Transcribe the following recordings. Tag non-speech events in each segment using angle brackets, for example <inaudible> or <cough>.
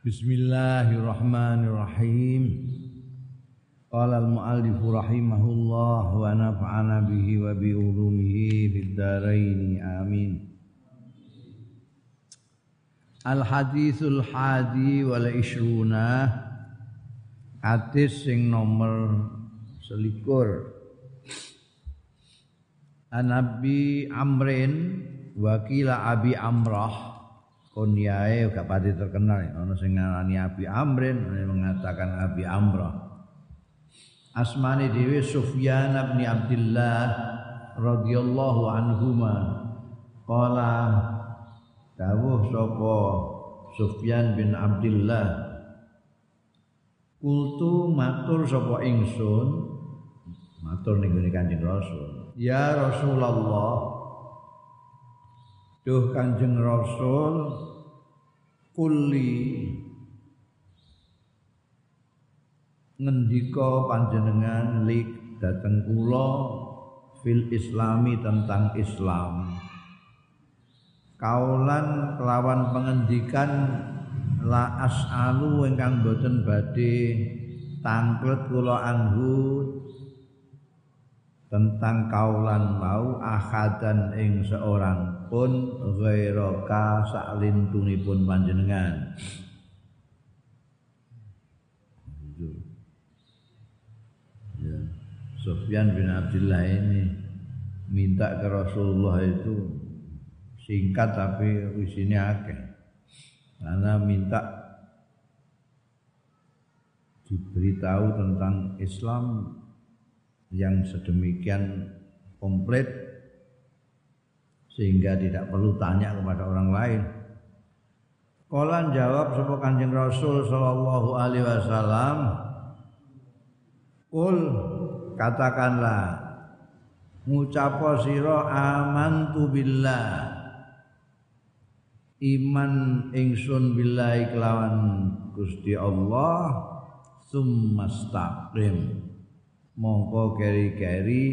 Bismillahirrahmanirrahim. Qala al-muallif rahimahullah wa nafa'ana bihi wa bi ulumihi fid dharain amin. Al hadithul hadi wal ishruna hadis sing nomor selikur Anabi Amrin wakila Abi Amrah kunyae gak pati terkenal. Ana sing ngarani Abi Amrin ana mengatakan Abi Amrah asmane dhewe Sufyan bin Abdullah radhiyallahu anhuma. Qala dawuh sapa Sufyan bin Abdullah Kultu matur sapa ingsun. Matur ning Kanjeng Rasul. Ya Rasulullah. Duh Kanjeng Rasul kuli. Ngendika panjenengan lik dateng kula fil islami tentang Islam. Kaulan kelawan pengendikan la as'alu ingkang boten badhe tangklet kula anhu tentang kaulan mau ahadan ing seorang pun ghairaka saklintunipun panjenengan. Ya Sufyan bin Abdullah ini minta ke Rasulullah itu singkat tapi isinya akeh. Karena minta diberitahu tentang Islam yang sedemikian komplit sehingga tidak perlu tanya kepada orang lain. Kolan jawab sapa Kanjeng Rasul sallallahu alaihi wasallam, "Kul katakanlah ngucapo sira amantu billah." Iman ingsun billahi kelawan Gusti Allah summastaqim mongko keri-keri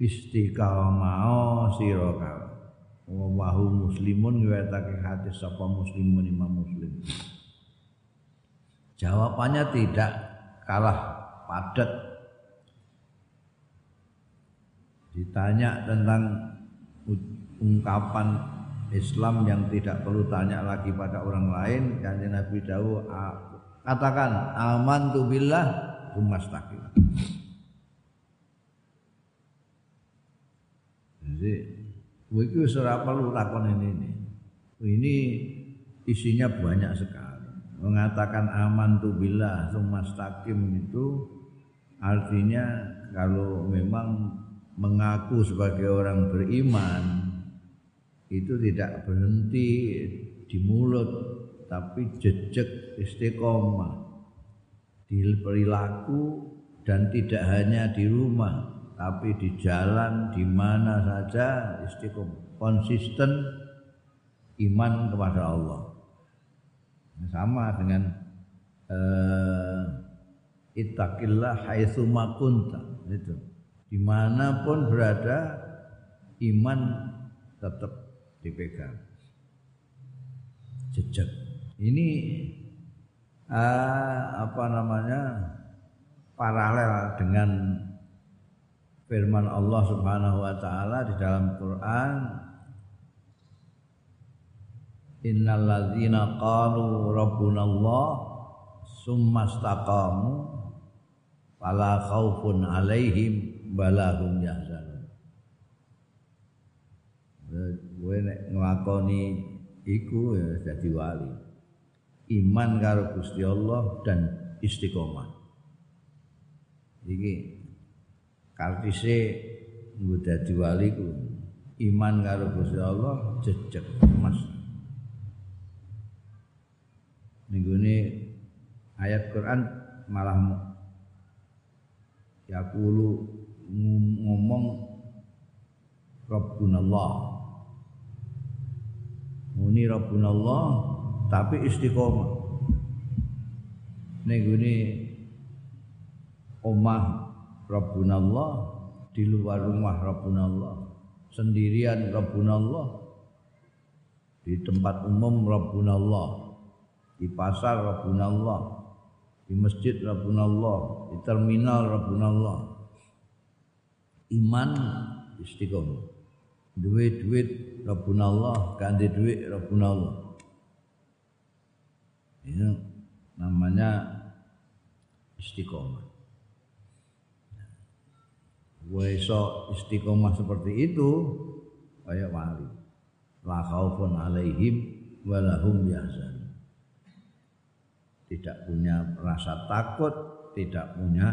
istiqamah sira wahu muslimun ngwetake hati sapa muslimun imam muslim. Jawabannya tidak kalah padat. Ditanya tentang ungkapan Islam yang tidak perlu tanya lagi pada orang lain. Kanjeng Nabi dawuh katakan aman tu billah mustaqim. Jadi, iki wis ora perlu takon ini ini. Ini isinya banyak sekali. Mengatakan aman tu billah mustaqim itu artinya kalau memang mengaku sebagai orang beriman itu tidak berhenti di mulut tapi jejak istiqomah di perilaku dan tidak hanya di rumah tapi di jalan di mana saja istiqomah. Konsisten iman kepada Allah. Sama dengan uh, ittaqillah haitsu kunta. Itu. Di mana pun berada iman tetap dipegang. Jejak. Ini uh, apa namanya paralel dengan firman Allah Subhanahu wa taala di dalam Quran Innal ladzina qalu rabbuna Allah summa istaqamu fala khaufun alaihim wala hum yahzanun. Kowe nek nglakoni iku ya dadi wali iman karo Gusti Allah dan istiqomah. Iki kartise nggo dadi wali ku iman karo Gusti Allah jejeg Mas. Ninggone ayat Quran malah ya kulu ngomong Rabbunallah. Muni Rabbunallah tapi istiqomah ning gone omah Rabbunallah di luar rumah Rabbunallah sendirian Rabbunallah di tempat umum Rabbunallah di pasar Rabbuna Allah, di masjid Rabbuna Allah, di terminal Rabbuna Allah. Iman istiqomah. Duit duit Rabbuna Allah, ganti duit Rabbuna Allah. Ini namanya istiqomah. Weso istiqomah seperti itu kayak wali. La khaufun alaihim walahum yahzan. Tidak punya rasa takut, tidak punya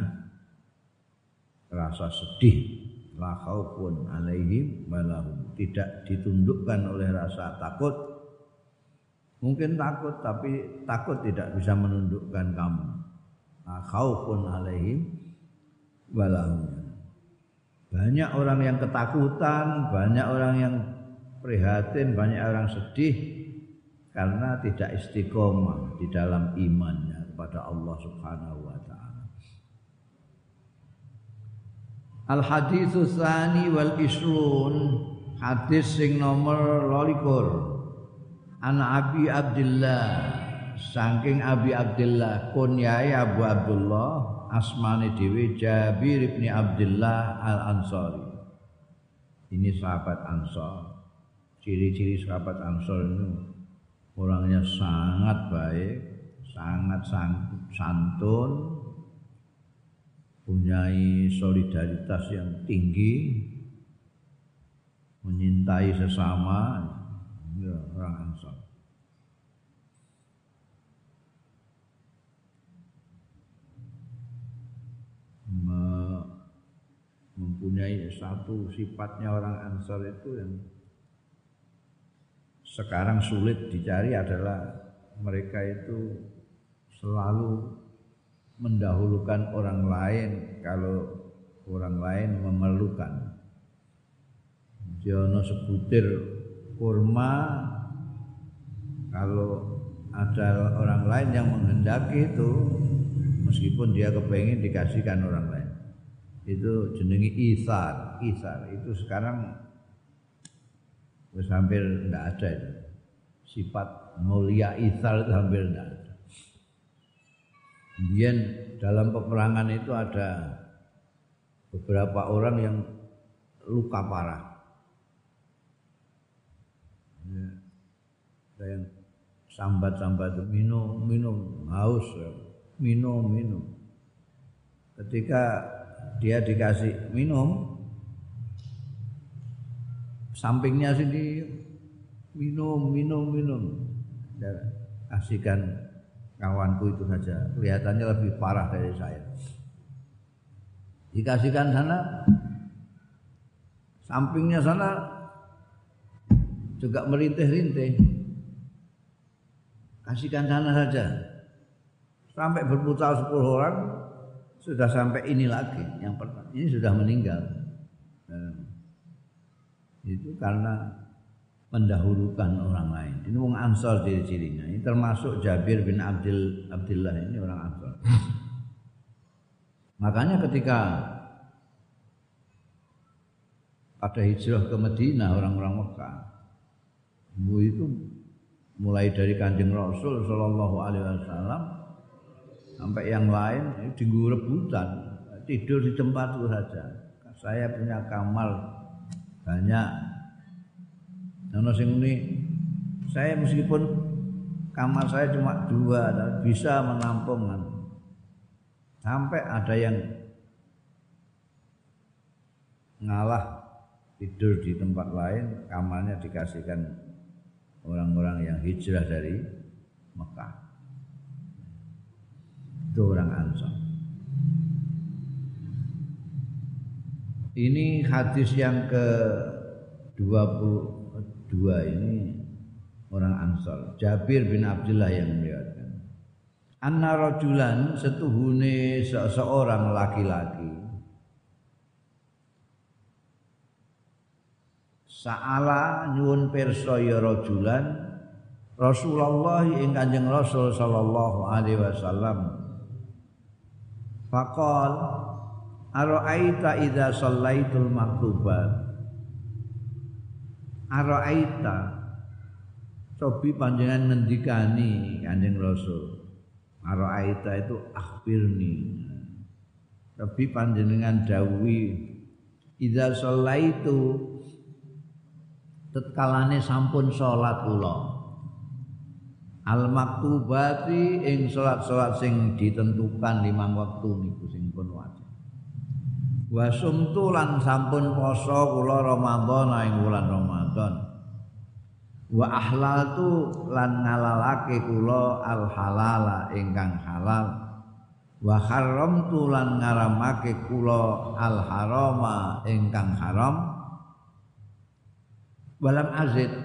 rasa sedih. La khaufun alaihim walahum. Tidak ditundukkan oleh rasa takut. Mungkin takut tapi takut tidak bisa menundukkan kamu. La khaufun alaihim walahum. Banyak orang yang ketakutan, banyak orang yang prihatin, banyak orang sedih karena tidak istiqomah di dalam imannya kepada Allah Subhanahu wa taala. Al haditsu tsani wal isrun hadis sing nomor 22 An Abi Abdullah saking Abi Abdullah kunyai Abu Abdullah asmane dhewe Jabir bin Abdullah Al Ansori. Ini sahabat Ansor. Ciri-ciri sahabat Ansor itu orangnya sangat baik, sangat santun, punya solidaritas yang tinggi, menyintai sesama, ya, orang Ansor. Mempunyai satu sifatnya orang Ansar itu yang sekarang sulit dicari adalah mereka itu selalu mendahulukan orang lain kalau orang lain memerlukan. Jono sebutir kurma kalau ada orang lain yang menghendaki itu meskipun dia kepengen dikasihkan orang lain. Itu jenengi isar. Isar. Itu sekarang hampir tidak ada itu. sifat mulia isar itu hampir tidak ada. Kemudian dalam peperangan itu ada beberapa orang yang luka parah. Ya, ada yang sambat-sambat minum minum haus minum minum. Ketika dia dikasih minum sampingnya sini minum minum minum. Dan kasihkan kawanku itu saja. Kelihatannya lebih parah dari saya. Dikasihkan sana sampingnya sana juga merintih-rintih. Kasihkan sana saja sampai berputar sepuluh orang sudah sampai ini lagi. Yang pertama ini sudah meninggal. Nah, itu karena mendahulukan orang lain. Ini wong ansor ciri-cirinya. Ini termasuk Jabir bin Abdul Abdullah ini orang ansor. Makanya ketika pada hijrah ke Medina orang-orang Mekah itu mulai dari kanjeng Rasul Shallallahu Alaihi Wasallam sampai yang lain diguru rebutan tidur di tempat itu saja. Saya punya kamar banyak. Nono sing ini saya meskipun kamar saya cuma dua bisa menampung sampai ada yang ngalah tidur di tempat lain kamarnya dikasihkan orang-orang yang hijrah dari Mekah itu orang Ansar. Ini hadis yang ke 22 ini orang Ansar. Jabir bin Abdullah yang meriwayatkan. Anna rajulan setuhune seseorang laki-laki Sa'ala nyuwun pirsa ya rajulan Rasulullah ing Kanjeng Rasul sallallahu alaihi wasallam Fakol Aro'aita idha sallaitul maktubat Aro'aita Sobi panjangan ngendikani Kanjeng Rasul. Aro'aita itu akhbirni. Sobi panjangan dawi Idha sallaitu Tetkalane sampun sholat ulang Al maktubati ing salat-salat sing ditentukan limang waktu niku sing pun wajib. Wa sumtu lan sampun poso kula Ramadan ing wulan Ramadan. Wa ahlaltu lan ngalalake kula al halala ingkang halal. Wa haramtu lan ngaramake kula al harama ingkang haram. Walam azid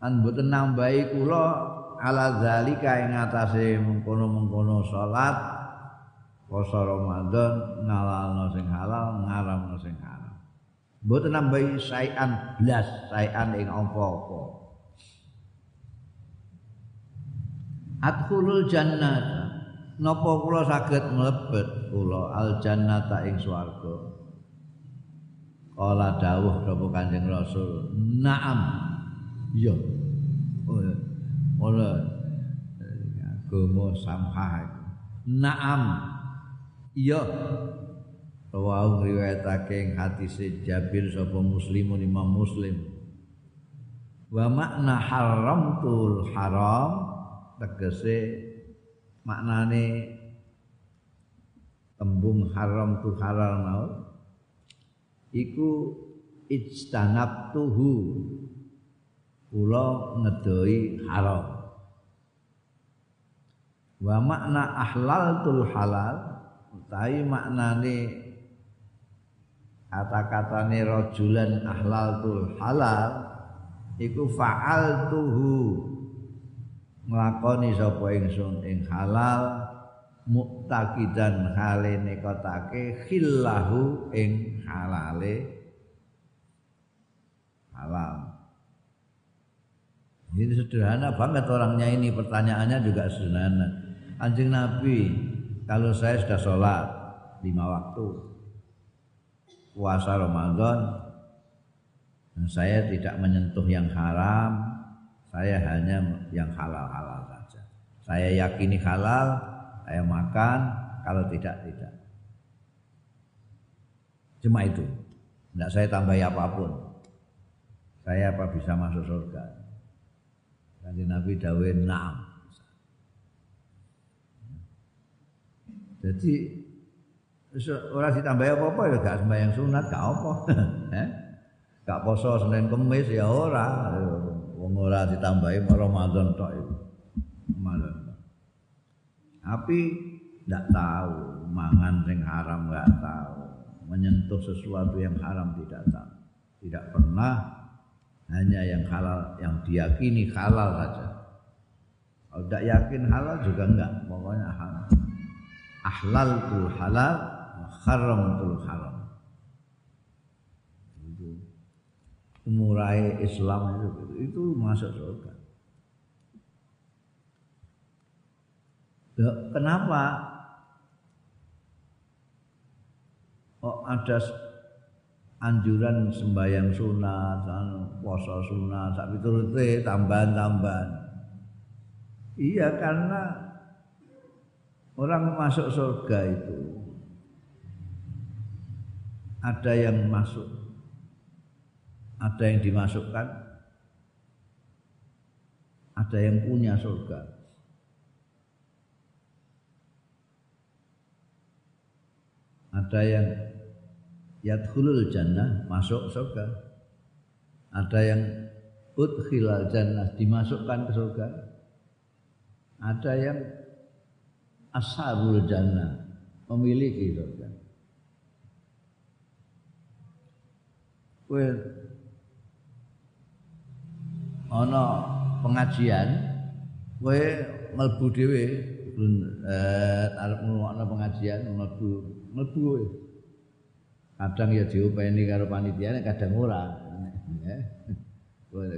an boten nambahi kula ala zalika ing atase mengkono-mengkono salat poso Ramadan ngalalno sing halal ngaramno sing haram. Mboten nambahi sayan blas sayan ing apa-apa. Adkhulul jannata. Napa kula saged mlebet kula al jannata ing swarga? Kala dawuh sapa kanjeng rasul naam. Iya. Oh ora agama samhah naam. Iya. Rawau riwayatake ing hadis Jabir sapa muslimun imam muslim. Wa makna haramtul haram tegese maknane tembung haram tu halal mau iku ijtanabtuhu kula ngedoi haram. Wa makna ahlaltul halal utawi maknane kata-katane rajulan ahlaltul halal iku fa'altuhu. Nglakoni sapa ingsun ing halal muktakidan hale nekotake khillahu ing halale halal ini sederhana banget orangnya ini pertanyaannya juga sederhana anjing nabi kalau saya sudah sholat lima waktu puasa Ramadan dan saya tidak menyentuh yang haram saya hanya yang halal-halal saja. Saya yakini halal, saya makan, kalau tidak tidak. Cuma itu. Tidak saya tambahi apa pun. Saya apa bisa masuk surga? Nanti Nabi Dawe naam. Jadi orang ditambahi apa-apa ya gak sembahyang sunat gak apa. <laughs> Gak poso Senin Kemis ya ora. Wong ora ditambahi Ramadan tok itu. Tapi tidak tahu mangan sing haram nggak tahu menyentuh sesuatu yang haram tidak tahu tidak pernah hanya yang halal yang diyakini halal saja kalau tidak yakin halal juga enggak pokoknya halal ahlal tul halal haram tul haram umurai Islam itu itu masuk surga. Kenapa? Oh, ada anjuran sembahyang sunat, puasa sunat, tapi turut tambahan-tambahan. Iya karena orang masuk surga itu ada yang masuk ada yang dimasukkan ada yang punya surga ada yang yadkhulul jannah masuk surga. Ada yang udkhilal jannah dimasukkan ke surga. Ada yang ashabul jannah memiliki surga. Well, ana pengajian kowe mlebu dhewe eh arep ngrungokno pengajian mlebu mlebu kowe kadang ya diopeni karo panitia kadang ora ya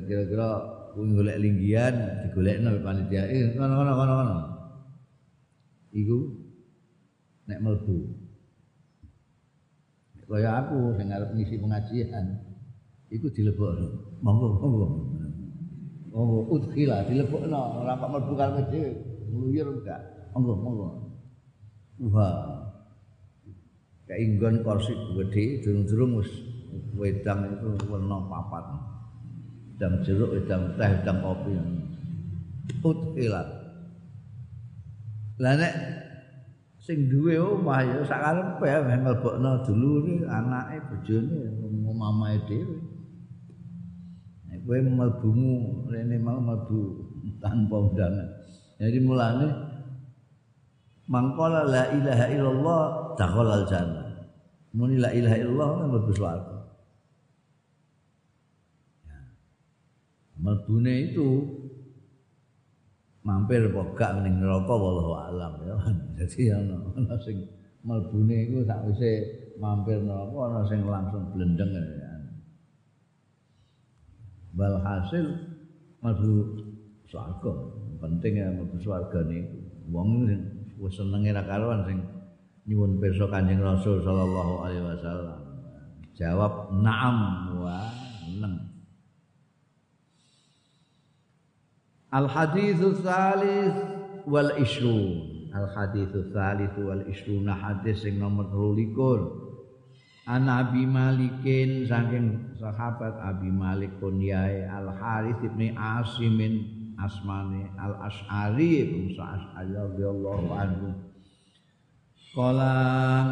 kira-kira kuwi golek linggian digolekno panitia eh ngono-ngono ngono iku nek mlebu kaya aku sing arep ngisi pengajian iku dilebokno monggo monggo Oh, udkhila dilebokno, ora kok mlebu karepe dhewe. Ngluyur enggak. Monggo, monggo. Wah. Kainggon kursi gede, durung-durung wis wedang itu warna papat. Wedang jeruk, wedang teh, wedang kopi. Udkhila. Lah nek sing duwe omah ya sak karepe mlebokno dulure, anake, bojone, mamae dhewe. kowe mlebumu rene mau mlebu tanpa undangan. Jadi mulane mangkala la ilaha illallah dakhala al jannah. Muni la ilaha illallah mlebu swarga. Ya. Mlebune itu mampir apa gak ning neraka wallahu alam ya. <laughs> Dadi ana ana sing mlebune iku sakwise mampir neraka ana sing langsung blendeng ya. Walhasil mlebu swarga. Penting ya mlebu swarga niku. Wong wis senenge ra karuan sing nyuwun pirsa Kanjeng Rasul sallallahu alaihi wasallam. Jawab na'am wa neng. Al haditsu salis wal isrun. Al haditsu salis wal isrun hadis sing nomor 23. An Abi Malikin saking sahabat Abi Malik kunyai Al Harith ibni Asimin asmani Al Ash'ari bin Sa'ad radhiyallahu anhu. Kala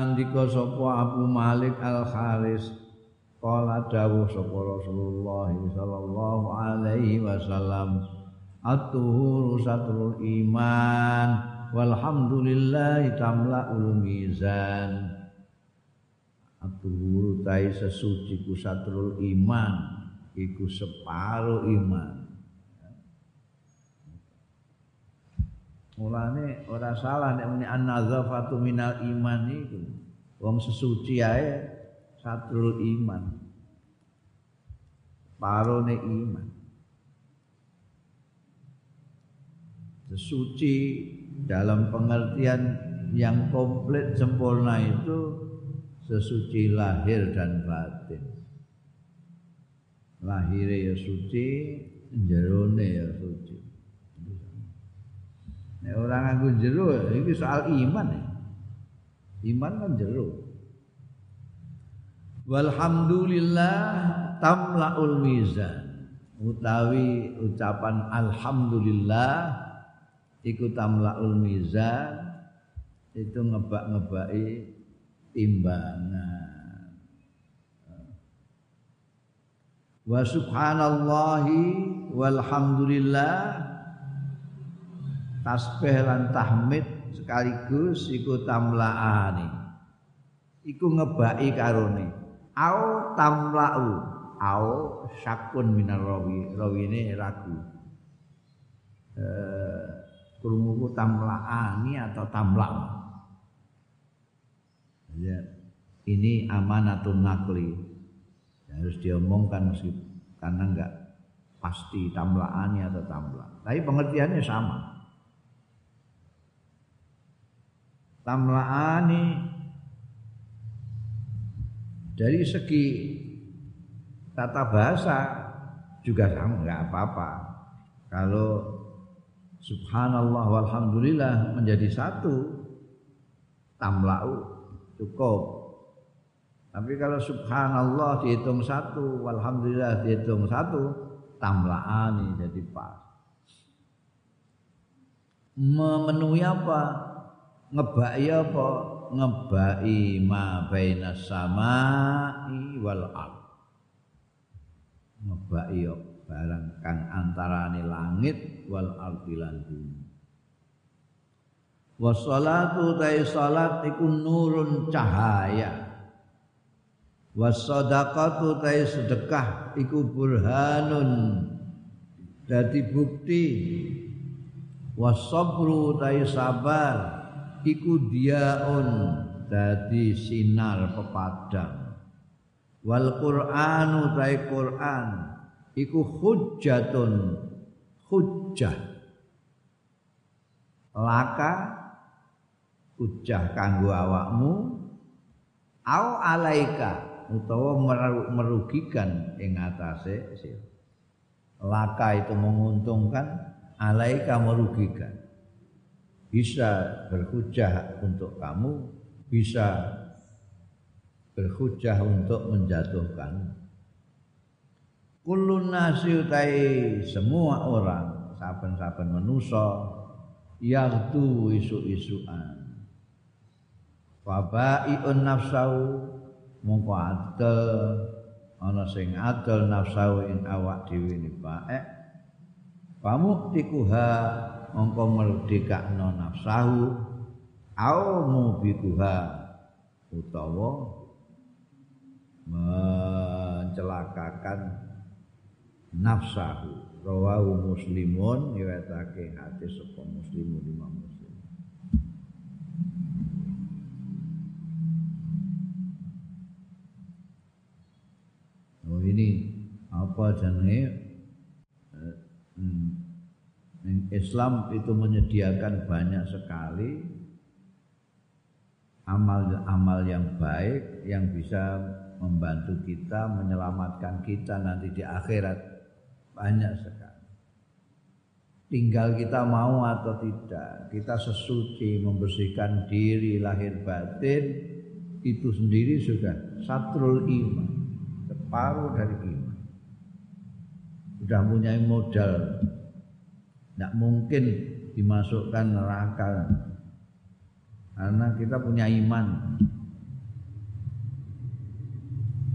ngendika sapa Abu Malik Al Harith Kala dawuh sapa Rasulullah sallallahu alaihi wasallam At-tuhuru satrul iman walhamdulillah tamla'ul mizan. Atuhuru tai sesuci ku satrul iman Iku separuh iman Mulane ora salah nek muni an-nadzafatu minal iman iku. Wong sesuci ae satrul iman. Parone iman. Sesuci dalam pengertian yang komplit sempurna itu sesuci lahir dan batin. Lahirnya ya suci, jerone ya suci. Nek orang nganggo jero iki soal iman ya. Iman kan jero. Walhamdulillah tamlaul mizan. Utawi ucapan alhamdulillah iku tamlaul mizan itu ngebak-ngebaki timbangan wa subhanallahi walhamdulillah tasbih lan tahmid sekaligus iku tamlaani iku ngebaki karone au tamlau au syakun minar rawi rawine ragu eh krungu tamlaani atau tamlau Ya, ini amanatun nakli. Ya, harus diomongkan karena enggak pasti tamlaannya atau tamla. Tapi pengertiannya sama. Tamlaani dari segi tata bahasa juga sama enggak apa-apa. Kalau subhanallah walhamdulillah menjadi satu tamlau cukup. Tapi kalau subhanallah dihitung satu, walhamdulillah dihitung satu, tamlaani jadi pas. Memenuhi apa? Ngebai apa? Ngebai ma baina samai wal ard. Ngebai barang kang antarane langit wal ardi lan bumi. Wassalatu tai salat iku nurun cahaya. Wassadaqatu tai sedekah iku burhanun dadi bukti. Wasabru tai sabar iku diaun dadi sinar pepadang. Wal Qur'anu tai Qur'an iku hujjatun hujjah. Laka hujah kanggo awakmu au alaika utawa merugikan ing atase laka itu menguntungkan alaika merugikan bisa berhujah untuk kamu bisa berhujah untuk menjatuhkan. Kulun nasi semua orang saben-saben manusa yaitu isu-isuan wabaiun nafsau mongko adel ana sing adel nafsau ing awak dhewe ni bae pamuktiha mongko merdekakno nafsahu au mubikuha utawa mencelakakan nafsahu. Rawahu muslimun riwayatake hadis sapa muslimun imam muslim. Oh ini apa jenenge? Eh, hmm, Islam itu menyediakan banyak sekali amal-amal yang baik yang bisa membantu kita menyelamatkan kita nanti di akhirat banyak sekali. Tinggal kita mau atau tidak, kita sesuci membersihkan diri lahir batin itu sendiri sudah satrul iman, separuh dari iman. Sudah punya modal, tidak mungkin dimasukkan neraka karena kita punya iman.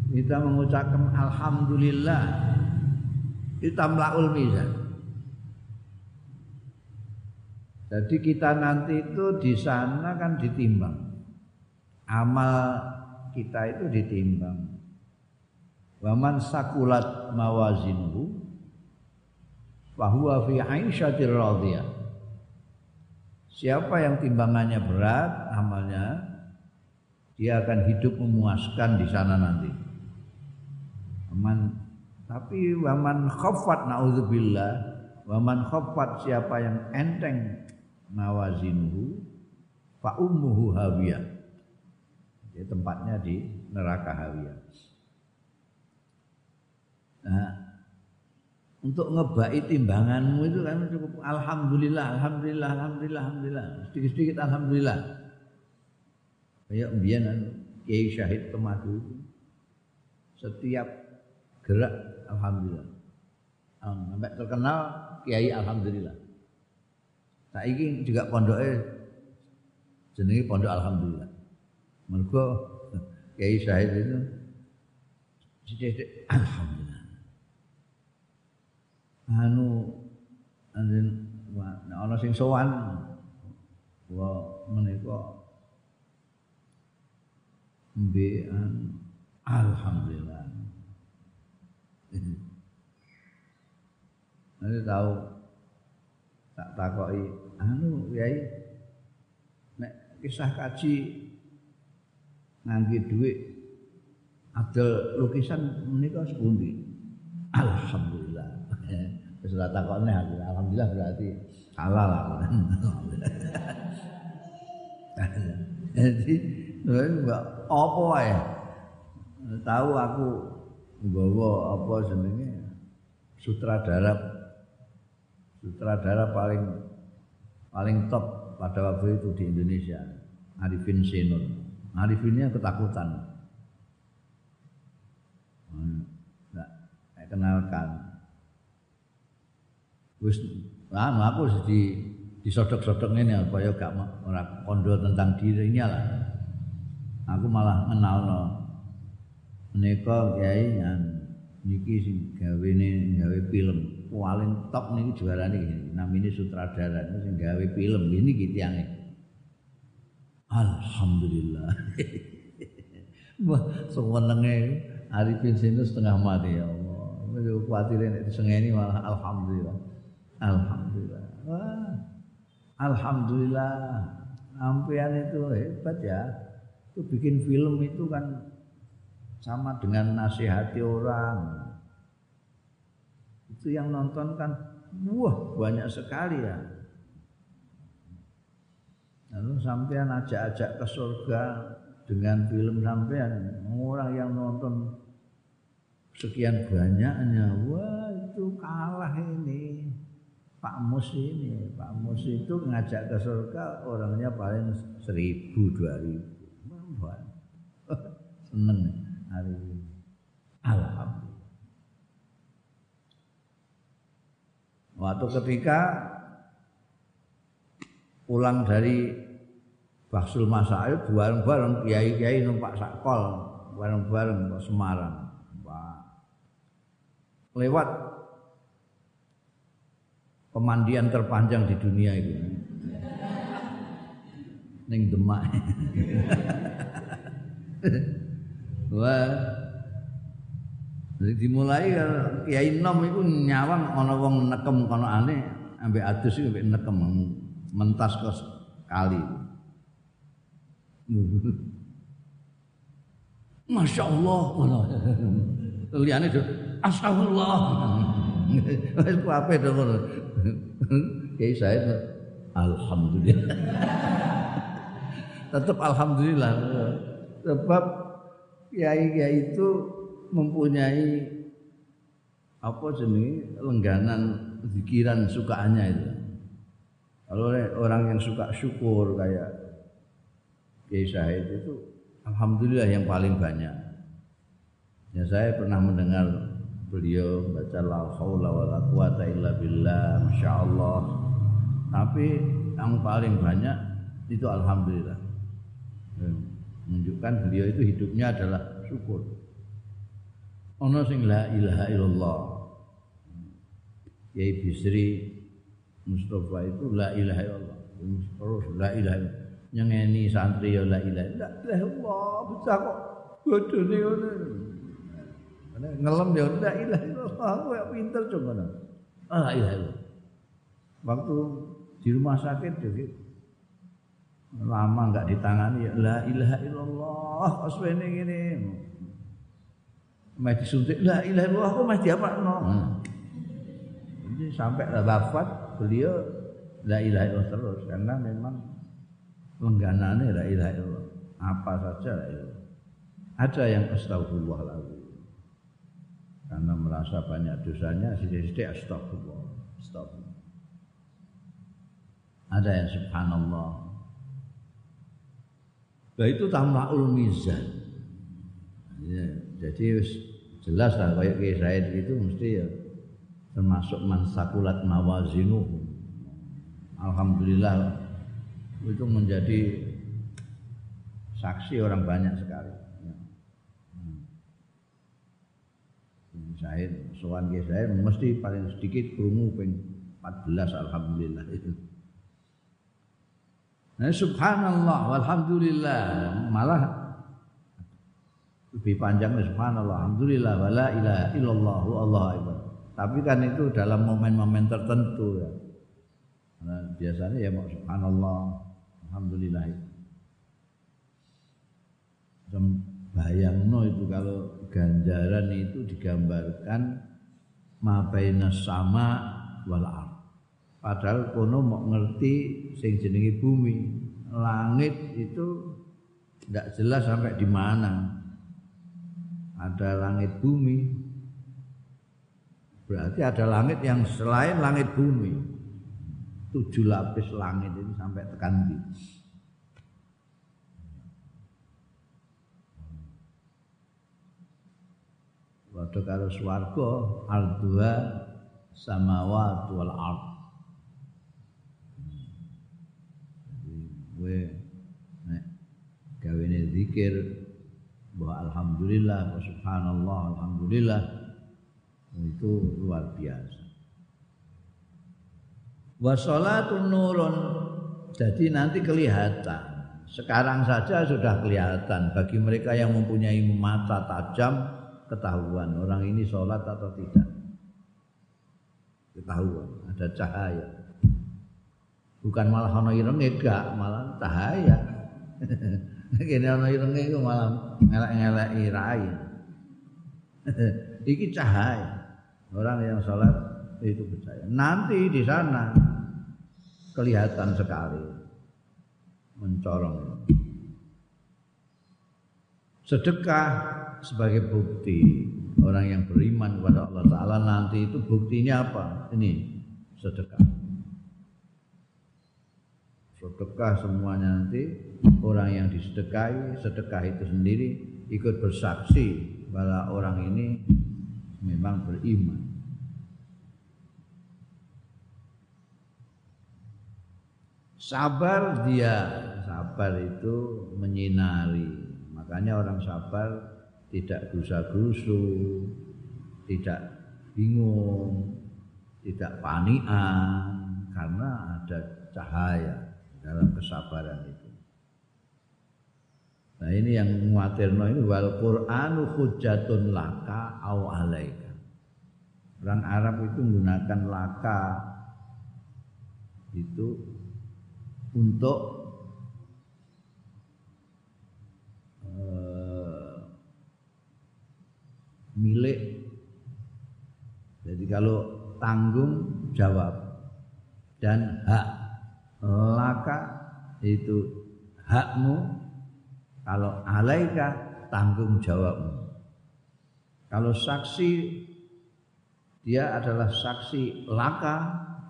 Kita mengucapkan alhamdulillah kita melaul mizan. Jadi kita nanti itu di sana kan ditimbang. Amal kita itu ditimbang. Waman sakulat mawazinhu bahwa fi aisyatir radiyah. Siapa yang timbangannya berat amalnya dia akan hidup memuaskan di sana nanti. Aman tapi waman khaffat naudzubillah waman khaffat siapa yang enteng mawazinuhu fa ummuhu hawiyah. Jadi tempatnya di neraka hawiyah. Nah, untuk ngebai timbanganmu itu kan cukup alhamdulillah, alhamdulillah, alhamdulillah, alhamdulillah. Sedikit-sedikit alhamdulillah. Kayak mbiyen Kiai Syahid Temadu setiap gerak alhamdulillah. Sampai terkenal Kiai alhamdulillah. Nah ini juga pondoknya jenenge pondok alhamdulillah. Mergo Kiai Syahid itu sithik alhamdulillah anu anjen ana sing sowan wa menika mbekan alhamdulillah. Nanti tahu tak takoki anu yai nek kisah kaji ngangge duit adol lukisan menika sepundi? Alhamdulillah Wis ora takokne aku. Alhamdulillah berarti halal lah. Jadi apa wae. Tahu aku nggawa apa jenenge sutradara sutradara paling paling top pada waktu itu di Indonesia Arifin Senun Arifinnya ketakutan nah, kenalkan wis anu aku di disodok-sodok ini supaya gak ora kondo tentang dirinya lah. Aku malah kenal menika kiai niki sing gawene gawe film paling top niki juarane iki namine sutradara sing gawe film ini gitu yang Alhamdulillah. <laughs> Wah, sewenenge Arifin Sinu setengah mati ya Allah. Wis kuwatir nek disengeni malah alhamdulillah. Alhamdulillah. Wah, Alhamdulillah. Ampian itu hebat ya. Itu bikin film itu kan sama dengan nasihati orang. Itu yang nonton kan wah banyak sekali ya. Lalu sampean ajak-ajak ke surga dengan film sampean. Orang yang nonton sekian banyaknya, wah itu kalah ini Pak Mus ini Pak Mus itu ngajak ke surga orangnya paling seribu dua ribu. <laughs> Seneng hari ini. Alhamdulillah. Waktu ketika pulang dari Baksul Masail bareng-bareng kiai-kiai numpak sakol bareng-bareng ke Semarang. Lewat pemandian terpanjang di dunia itu. Ning Demak. Wah. Dimulai Kiai Nom itu nyawang ana wong nekem kono aneh ambek adus iki ambek nekem mentas ke kali. Masya Allah. Liane astagfirullah. Wis kuape to ngono. Kiai Said alhamdulillah. <laughs> Tetap alhamdulillah. Sebab kiai-kiai itu mempunyai apa jenenge lengganan zikiran sukaannya itu. Kalau orang yang suka syukur kayak Kiai Said itu alhamdulillah yang paling banyak. Ya saya pernah mendengar beliau baca la haula wala quwata illa billah, masyaallah. Tapi yang paling banyak itu alhamdulillah. Ya, menunjukkan beliau itu hidupnya adalah syukur. Ono sing la ilaha illallah. Kiai Bisri Mustafa itu la ilaha illallah. Terus la ilaha illallah nyengeni santri ya la ilaha illallah bisa kok bodone ngono ngelem ya la ilaha illallah kowe pinter coba ah ilaha illallah waktu di rumah sakit jadi lama enggak ditangani ya la ilaha illallah aswene ngene? Mesti disuntik la ilaha illallah kok mesti apa no hmm. jadi sampai wafat beliau la ilaha illallah terus karena memang lengganane la ilaha illallah. Apa saja la ilaha Ada yang astagfirullahaladzim. Karena merasa banyak dosanya, sidik-sidik astagfirullah. Astagfirullah. Ada yang subhanallah. Nah itu tamla'ul mizan. Ya, jadi jelas lah kayak Kiai Said itu mesti ya termasuk mansakulat mawazinuh. Alhamdulillah itu menjadi saksi orang banyak sekali. Saya sowan ke saya mesti paling sedikit krungu ping 14 alhamdulillah itu. Nah, subhanallah walhamdulillah malah lebih panjang subhanallah alhamdulillah wala ilaha illallah Allah akbar. Tapi kan itu dalam momen-momen tertentu ya. Nah, biasanya ya mau subhanallah Alhamdulillah. Bayangno itu kalau ganjaran itu digambarkan mabaina sama wal Padahal kono mau ngerti sing jenenge bumi, langit itu tidak jelas sampai di mana. Ada langit bumi, berarti ada langit yang selain langit bumi tujuh lapis langit ini sampai tekan di. Waktu karo swarga ardua samawat wal ard. Gue nek gawene zikir bahwa alhamdulillah wa subhanallah alhamdulillah itu luar biasa wa salatun nurun jadi nanti kelihatan sekarang saja sudah kelihatan bagi mereka yang mempunyai mata tajam ketahuan orang ini sholat atau tidak. Ketahuan ada cahaya. Bukan malah ono irenge enggak malah cahaya. <laughs> Kene ono irenge itu malah ngelak-ngelaki rai. <laughs> Iki cahaya. Orang yang sholat itu percaya. Nanti di sana kelihatan sekali mencorong. Sedekah sebagai bukti orang yang beriman kepada Allah Ta'ala nanti itu buktinya apa? Ini sedekah. Sedekah semuanya nanti orang yang disedekahi, sedekah itu sendiri ikut bersaksi bahwa orang ini memang beriman. Sabar dia, sabar itu menyinari. Makanya orang sabar tidak gerusa-gerusu, tidak bingung, tidak panikan karena ada cahaya dalam kesabaran itu. Nah ini yang muatirno ini wal Qur'anu hujjatun laka au alaika. Orang Arab itu menggunakan laka itu untuk uh, milik. Jadi kalau tanggung jawab dan hak laka itu hakmu kalau alaika tanggung jawabmu. Kalau saksi dia adalah saksi laka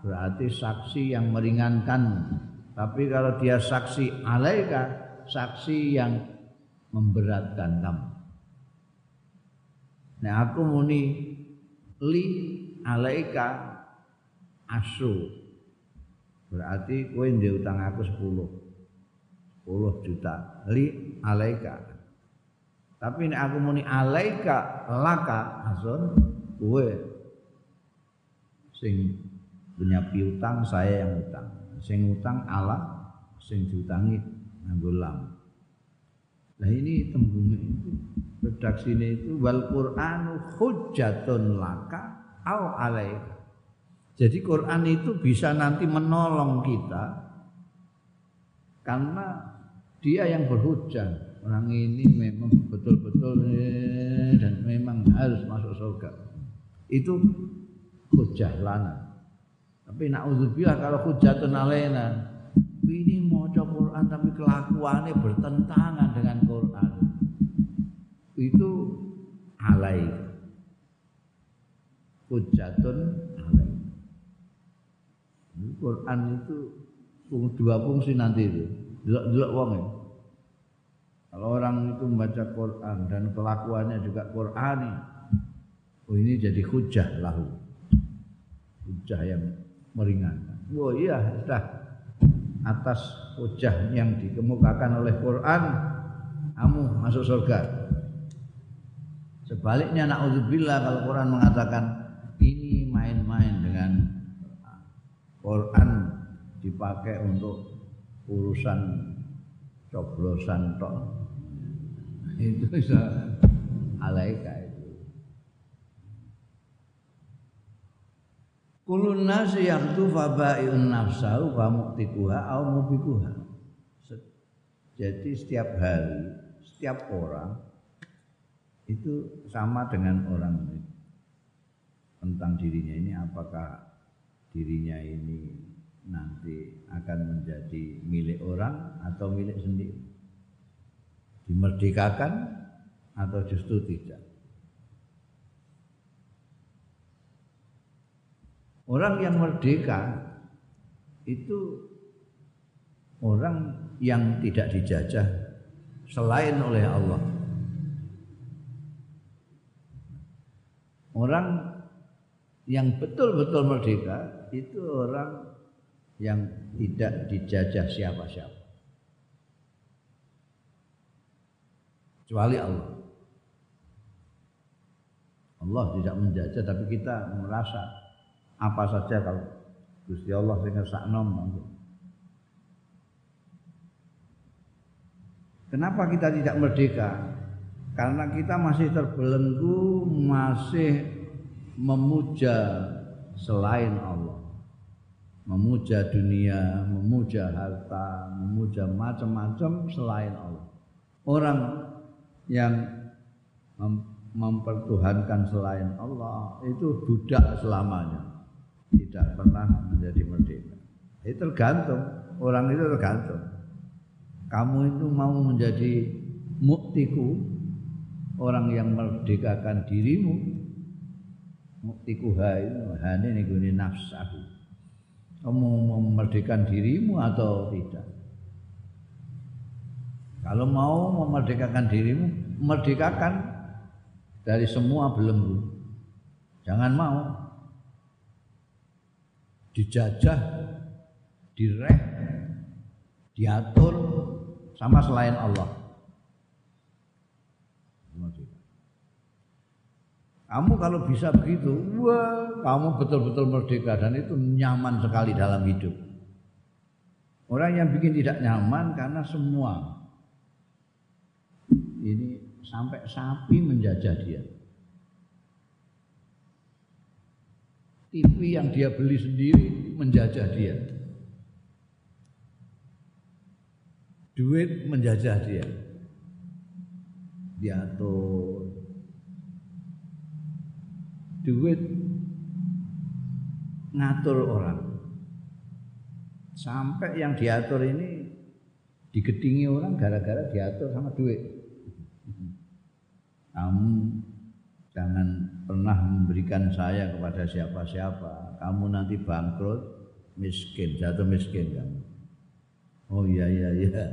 berarti saksi yang meringankan. Tapi kalau dia saksi alaika saksi yang memberatkan kamu. Nah aku muni li alaika asu. Berarti kowe ndek utang aku 10 10 juta. Li alaika. Tapi ini aku muni alaika laka asun kowe sing punya piutang saya yang utang. Sing utang ala sing diutangi nganggo lam nah ini tembungnya itu redaksi ini itu wal qur'anu hujjatun laka au alaika jadi Quran itu bisa nanti menolong kita karena dia yang berhujah orang ini memang betul-betul eh, dan memang harus masuk surga. Itu hujah lana. Tapi na'udzubillah kalau hujatun alaina ini mau Quran tapi kelakuannya bertentangan dengan Quran itu alai hujatun alai Quran itu dua fungsi nanti itu delok-delok wong ya. Kalau orang itu membaca Quran dan kelakuannya juga Qurani, oh ini jadi hujah lahu. Hujah yang meringankan. Oh iya, sudah atas hujah yang dikemukakan oleh Quran, kamu masuk surga. Sebaliknya naudzubillah kalau Quran mengatakan ini main-main dengan Quran dipakai untuk urusan coblosan tok itu bisa alaika itu kulun nasi yaktu fabaiun nafsahu fa mu'tikuha au mubikuha jadi setiap hari setiap orang itu sama dengan orang tentang dirinya ini apakah dirinya ini nanti akan menjadi milik orang atau milik sendiri. Dimerdekakan atau justru tidak. Orang yang merdeka itu orang yang tidak dijajah selain oleh Allah. Orang yang betul-betul merdeka itu orang yang tidak dijajah siapa-siapa. Kecuali Allah. Allah tidak menjajah tapi kita merasa apa saja kalau Gusti Allah sing ngersakno Kenapa kita tidak merdeka? Karena kita masih terbelenggu, masih memuja selain Allah memuja dunia, memuja harta, memuja macam-macam selain Allah. Orang yang mem mempertuhankan selain Allah itu budak selamanya, tidak pernah menjadi merdeka. Itu tergantung, orang itu tergantung. Kamu itu mau menjadi muktiku, orang yang merdekakan dirimu muktiku itu hane niku nafsahu kamu mau memerdekakan dirimu atau tidak kalau mau memerdekakan dirimu memerdekakan dari semua belenggu jangan mau dijajah direh diatur sama selain Allah Kamu kalau bisa begitu, wah, kamu betul-betul merdeka dan itu nyaman sekali dalam hidup. Orang yang bikin tidak nyaman karena semua ini sampai sapi menjajah dia. TV yang dia beli sendiri menjajah dia. Duit menjajah dia. Diatur, duit ngatur orang sampai yang diatur ini digedingi orang gara-gara diatur sama duit kamu jangan pernah memberikan saya kepada siapa-siapa kamu nanti bangkrut miskin jatuh miskin kamu oh iya iya iya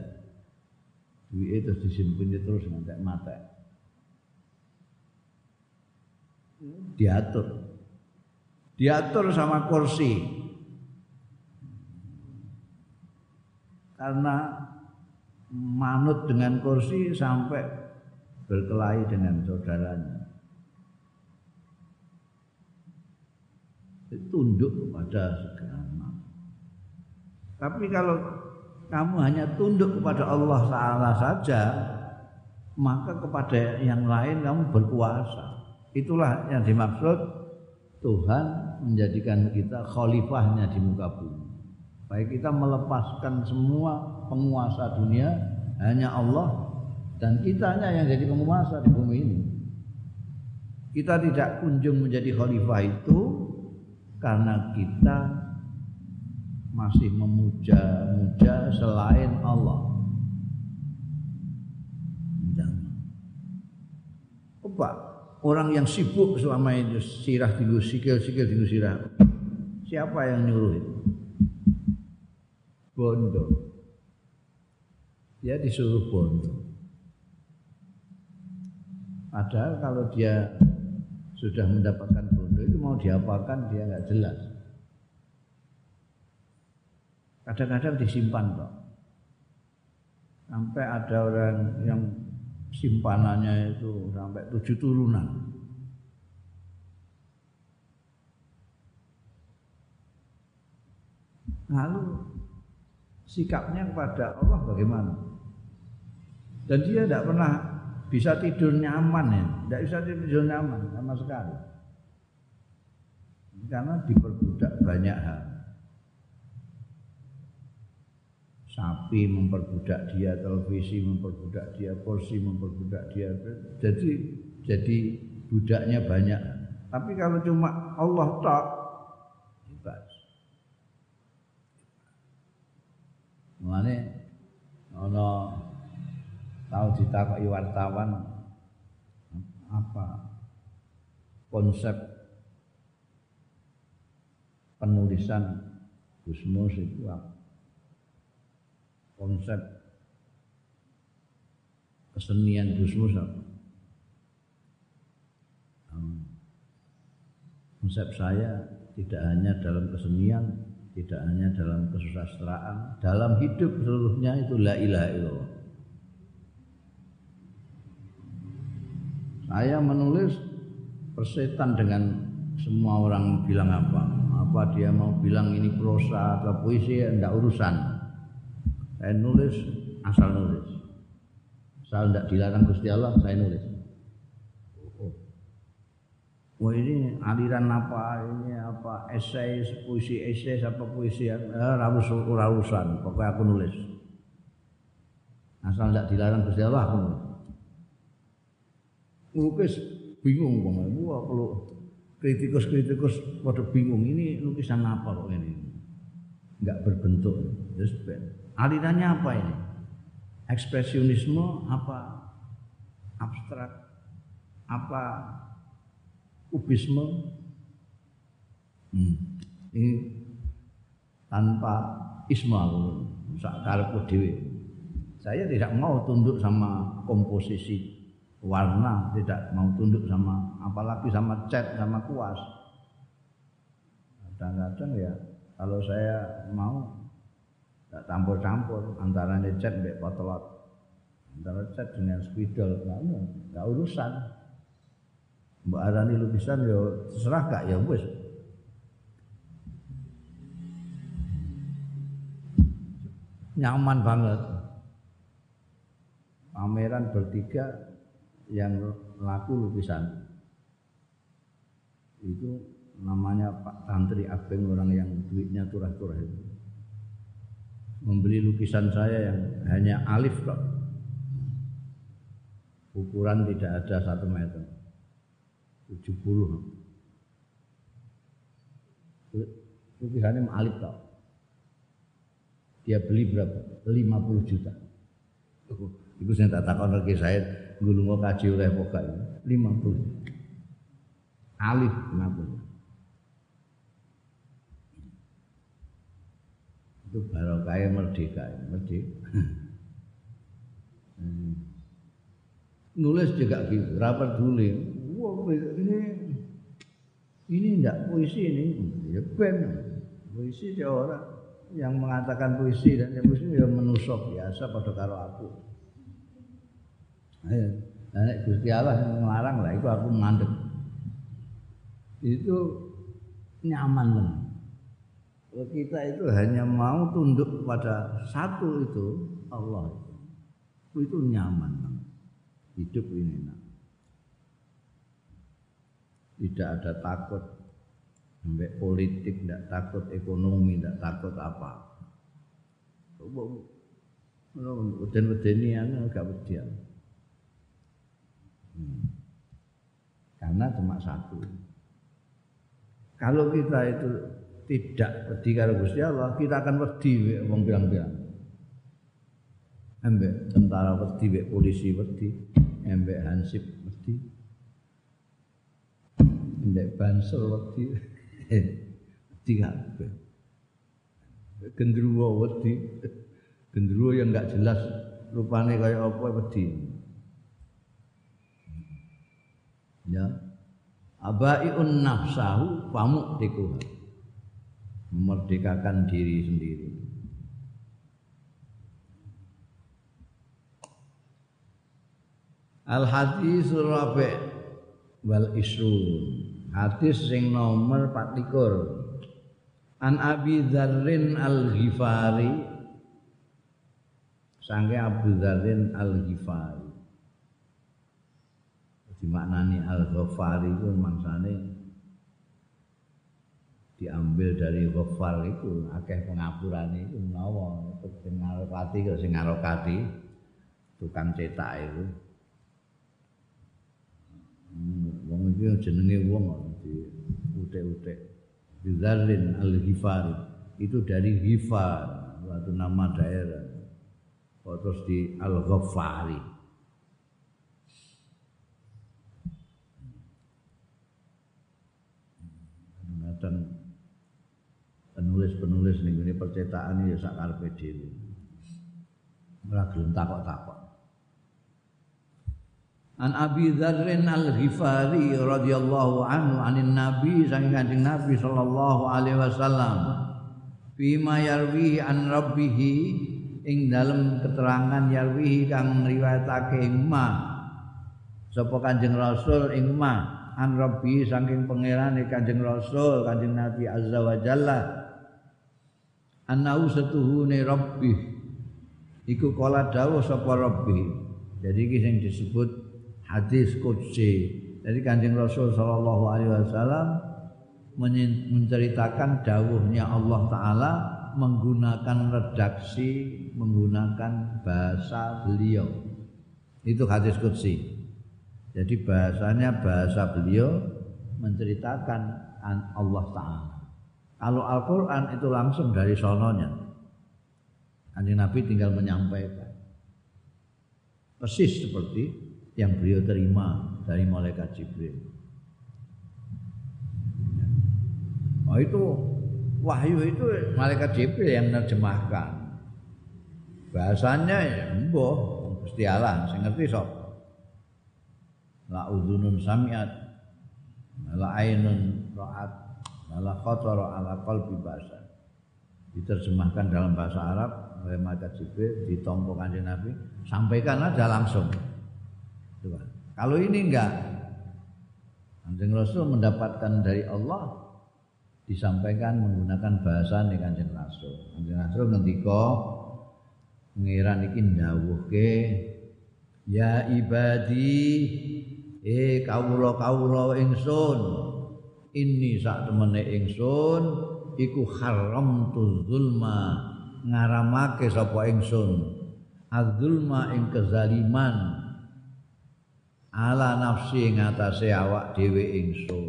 duit itu disimpan terus nanti mata diatur. Diatur sama kursi. Karena manut dengan kursi sampai berkelahi dengan saudaranya. Tunduk kepada segala Tapi kalau kamu hanya tunduk kepada Allah Taala saja, maka kepada yang lain kamu berkuasa. Itulah yang dimaksud Tuhan menjadikan kita khalifahnya di muka bumi. Baik kita melepaskan semua penguasa dunia hanya Allah dan kitanya yang jadi penguasa di bumi ini. Kita tidak kunjung menjadi khalifah itu karena kita masih memuja-muja selain Allah. Coba orang yang sibuk selama ini sirah tinggu sikil sikil tinggu sirah. Siapa yang nyuruh itu? Bondo. Dia disuruh bondo. Padahal kalau dia sudah mendapatkan itu mau diapakan dia nggak jelas kadang-kadang disimpan kok sampai ada orang yang simpanannya itu sampai tujuh turunan. Lalu sikapnya kepada Allah bagaimana? Dan dia tidak pernah bisa tidur nyaman ya, tidak bisa tidur nyaman sama sekali. Karena diperbudak banyak hal. sapi memperbudak dia, televisi memperbudak dia, kursi memperbudak dia. Jadi jadi budaknya banyak. Tapi kalau cuma Allah tak bebas. Mulane ana tahu ditakoki wartawan apa konsep penulisan Gusmus itu konsep kesenian Gusmus apa? Konsep saya tidak hanya dalam kesenian, tidak hanya dalam kesusastraan, dalam hidup seluruhnya itu la ilaha illallah. Saya menulis persetan dengan semua orang bilang apa. Apa dia mau bilang ini prosa atau puisi, tidak urusan. Saya nulis asal nulis. Asal tidak dilarang Gusti Allah, saya nulis. Oh. Wah ini aliran apa ini apa esai puisi esai apa puisi eh, rawus rawusan pokoknya aku nulis asal tidak dilarang Gusti Allah aku nulis lukis bingung bang wah kalau kritikus-kritikus pada bingung ini lukisan apa kok ini? Nggak berbentuk. Terus Alirannya apa ini? Ekspresionisme apa abstrak? Apa kubisme? Hmm. ini tanpa ismal sakarepku dhewe. Saya tidak mau tunduk sama komposisi warna tidak mau tunduk sama apalagi sama cat sama kuas. Kadang-kadang ya kalau saya mau tak campur-campur antara cat mbek potlot. Antara cat dengan spidol nggak urusan. Mbak arani lukisan ya terserah gak ya wis. Nyaman banget. Pameran bertiga yang laku lukisan. Itu namanya Pak Tantri Abeng orang yang duitnya turah-turah itu. Membeli lukisan saya yang hanya alif kok. Ukuran tidak ada satu meter. 70 lukisannya alif kok. Dia beli berapa? 50 juta. Itu saya tak takon lagi saya gulung kaji oleh poka ini 50. Alif 50. Itu barokah merdeka, merdeka. Hmm. Nulis juga gitu, rapat dulu. Wah, ini ini enggak puisi ini, ya ben. Puisi orang yang mengatakan puisi dan yang puisi ya menusuk biasa pada karo aku. Nek Gusti Allah melarang lah itu aku mandek. Itu nyaman. Kalau kita itu hanya mau tunduk pada satu itu Allah itu, itu nyaman banget. Hidup ini enak. Tidak ada takut sampai politik tidak takut ekonomi tidak takut apa udan ini anu agak wedian karena cuma satu. Kalau kita itu tidak wedi karo Gusti Allah kita akan wedi wong bilang-bilang embek tentara embek polisi wedi embek hansip wedi embek banser wedi <laughs> tiga gendruwo wedi gendruwo yang enggak jelas rupane kayak apa wedi ya. Abaiun nafsahu pamuktiku memerdekakan diri sendiri. Al hadis rabi wal isrun. Hadis sing nomor 24. An Abi Dzarrin Al-Ghifari. Sangke Abu Dzarrin Al-Ghifari dimaknani Al-Ghafari itu mangsane diambil dari Ghafar itu akeh pengapuran itu menawa sing ngarokati sing ngarokati tukang cetak itu. Wong jenenge wong di utek-utek. Bizarrin al-Ghifari. Itu dari Ghifar suatu nama daerah. Terus di Al-Ghaffari dan penulis-penulis nih ini percetakan ya sak karepe dhewe. Ora gelem takok-takok. An Abi Dzarrin Al-Ghifari radhiyallahu anhu anin Nabi saking Kanjeng Nabi sallallahu alaihi wasallam bima yarwihi an rabbih ing dalem keterangan yarwihi kang riwayatake ing ma sapa Kanjeng Rasul ing ma an rabbi saking pangerane Kanjeng Rasul Kanjeng Nabi azza wa jalla annahu satuhune rabbi iku kala dawuh sapa rabbi jadi iki sing disebut hadis qudsi. Jadi Kanjeng Rasul sallallahu alaihi wasallam menceritakan dawuhnya Allah taala menggunakan redaksi, menggunakan bahasa beliau. Itu hadis qudsi. Jadi bahasanya bahasa beliau menceritakan Allah taala. Kalau Al-Qur'an itu langsung dari sononya. Kanjeng Nabi tinggal menyampaikan. Persis seperti yang beliau terima dari malaikat Jibril. Oh itu wahyu itu malaikat Jibril yang menerjemahkan. Bahasanya ya mbah Gusti Allah sing ngerti sapa. La udhunun samiat la ainun ra'at la khatara ala qalbi bahasa. Diterjemahkan dalam bahasa Arab oleh malaikat Jibril ditompo kanjeng Nabi, sampaikan aja langsung. Coba. Kalau ini enggak, Kanjeng Rasul mendapatkan dari Allah disampaikan menggunakan bahasa nih Kanjeng Rasul. Kanjeng Rasul ngendika pengiran iki ndawuhke ya ibadi eh kawula-kawula ingsun. Ini sak temene ingsun iku haram zulma ngaramake sapa ingsun. Adzulma ing kezaliman. Ala nafsi ngatasé awak dhewe ingsun.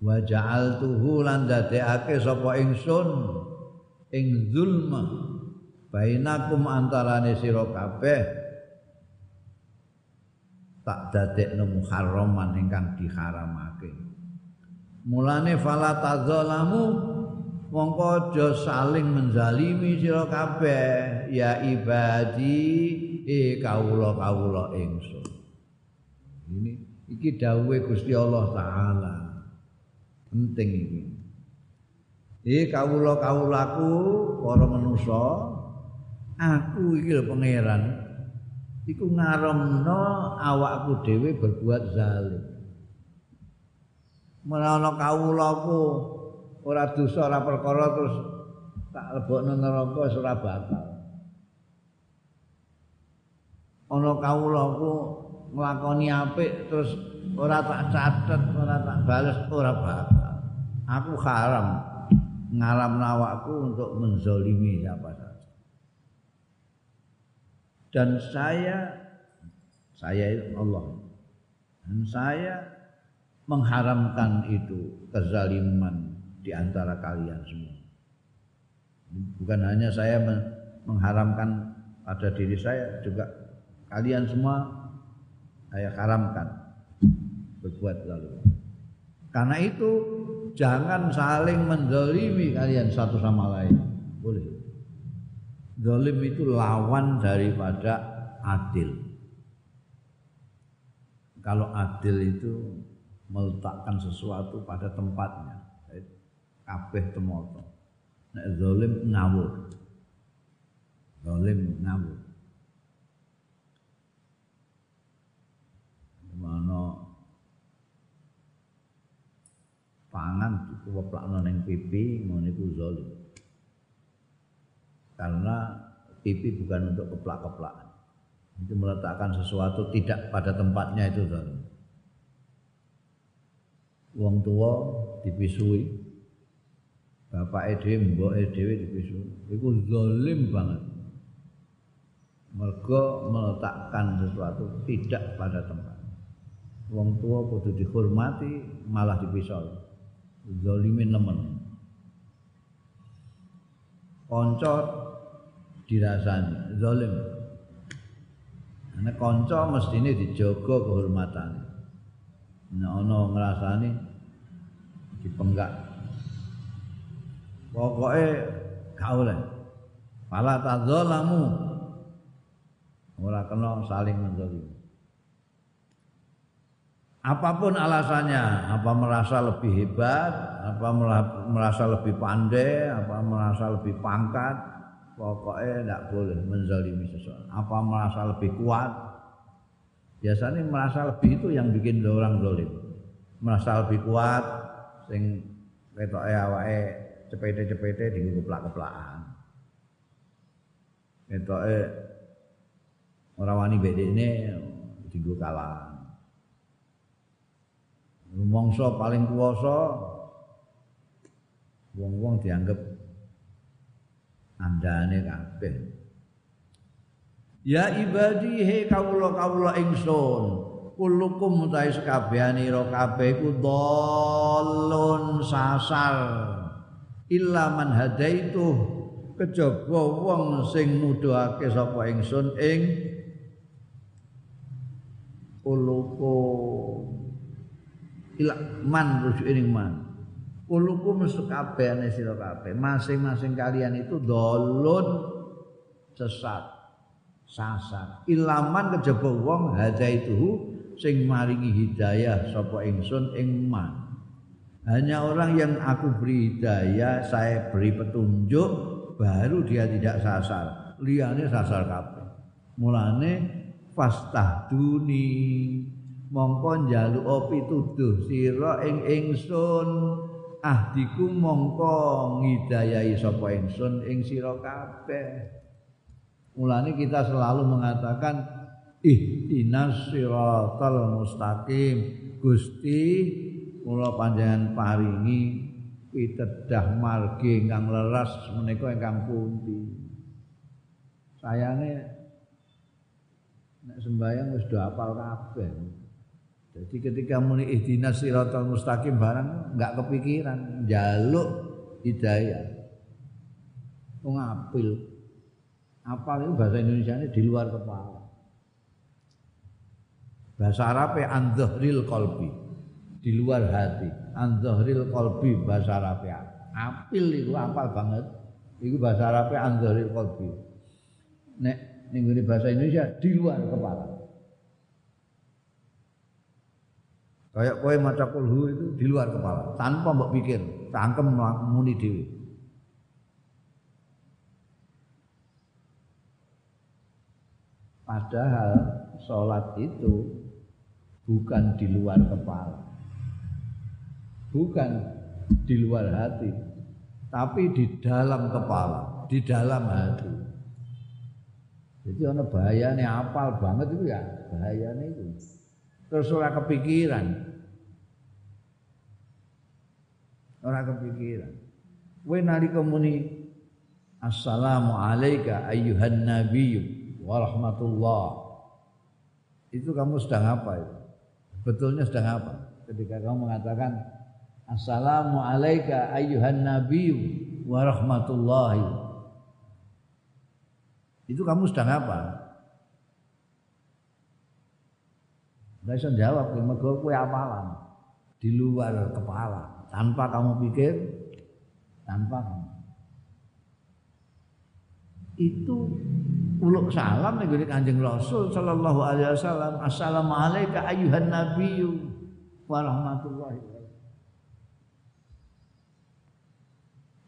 Wa ja'altuhu lan dadekake sapa ingsun. Ing zulma bainakum antarane sira kabeh tak dadekno muharraman ingkang diharamake. Mulane fala tadzalamu mongko aja saling menzalimi sira kabeh ya ibadi e kawula-kawula ingsun. Ini iki dawuhe Gusti Allah taala. Penting iki. Eh kawula-kawulaku para manusa aku iki lho pangeran iku ngaramno awakku dhewe berbuat zalim menawa kawulaku ora dosa ora perkara terus tak lebokno neraka wis ora bakal ana kawulaku nglakoni apik terus ora tak catet ora tak bales ora bakal aku haram ngalam nawakku untuk menzolimi siapa. Dan saya, saya itu Allah. Dan saya mengharamkan itu kezaliman di antara kalian semua. Bukan hanya saya mengharamkan pada diri saya, juga kalian semua saya haramkan berbuat zalim. Karena itu jangan saling menzalimi kalian satu sama lain. Boleh. Zalim itu lawan daripada adil. Kalau adil itu meletakkan sesuatu pada tempatnya. Kabeh temoto. Nek zalim ngawur. Zalim ngawur. Mana pangan dikeplakno ning pipi ngono iku zalim. Karena pipi bukan untuk keplak-keplakan. Itu meletakkan sesuatu tidak pada tempatnya itu zalim. Wong tua dipisui, bapak dhewe, mbok dhewe dipisui. Iku zalim banget. Mergo meletakkan sesuatu tidak pada tempat. Wong tua kudu dihormati, malah dipisoi. zalimin nemen kanca dirasani zalim. Ana kanca mestine dijaga kehormatane. Nek ana ngrasani dipenggak. Pokoke gak oleh. Pala tadzalamu. Ora kena saling menzalimi. Apa pun alasannya, apa merasa lebih hebat, apa merasa lebih pandai, apa merasa lebih pangkat, pokoknya tidak boleh menzalimi seseorang. Apa merasa lebih kuat, biasanya merasa lebih itu yang bikin orang zalim. Merasa lebih kuat, sing ketoke awake cepete-cepete di keplak-keplakan. Ketoke ora wani bedene dienggo kalah. Rumangsa paling kuasa wong-wong dianggap andane kabeh. Ya ibadi he kawula-kawula ingsun, kulukum utahe sakabehane ira kabeh iku dhalun sasar. Illa man hadaitu kejaba wong sing nuduhake sapa ingsun ing ulukum ila man rujuk ing man ulukum sekabehane sira kabeh. Masing-masing kalian itu dolun sesat sasar. Ilaman kejaba wong itu sing maringi hidayah sapa ingsun ing man. Hanya orang yang aku beri hidayah saya beri petunjuk baru dia tidak sasar. Liyane sasar kabeh. Mulane fastahduni mongko njaluk pituduh sira ing ingsun ahdiku mongko ngidayahi sapa ingsun ing sira kabeh. Mulane kita selalu mengatakan ihdinas siratal mustaqim. Gusti kula panjenengan paringi pitedah margi ingkang leres menika ingkang pundi? Sayane nek sembahyang wis do apal kabeh jadi ketika muni ihdinas siratal mustaqim barang enggak kepikiran jaluk hidayah. Wong apil. Apal itu bahasa Indonesia ini di luar kepala. Bahasa Arab andzahril qalbi. Di luar hati. Andzahril qalbi bahasa Arab Apil itu apal banget. Itu bahasa Arab andzahril qalbi. Nek ning bahasa Indonesia di luar kepala. Kayak kowe maca kulhu itu di luar kepala, tanpa mbok pikir, cangkem muni dhewe. Padahal sholat itu bukan di luar kepala, bukan di luar hati, tapi di dalam kepala, di dalam hati. Jadi ono bahayane apal banget itu ya, bahayane itu terus ora kepikiran ora kepikiran. Kowe nalika muni assalamu alayka ayyuhan nabiyyu wa rahmatullah. Itu kamu sedang apa itu? Betulnya sedang apa? Ketika kamu mengatakan assalamu alayka ayyuhan nabiyyu wa rahmatullahi. Itu kamu sedang apa? Gak bisa jawab, mergo kue apalan? Di luar kepala, tanpa kamu pikir, tanpa kamu. Itu uluk salam nih kanjeng Rasul Sallallahu Alaihi Wasallam. Assalamualaikum ayuhan nabiyyu wa rahmatullahi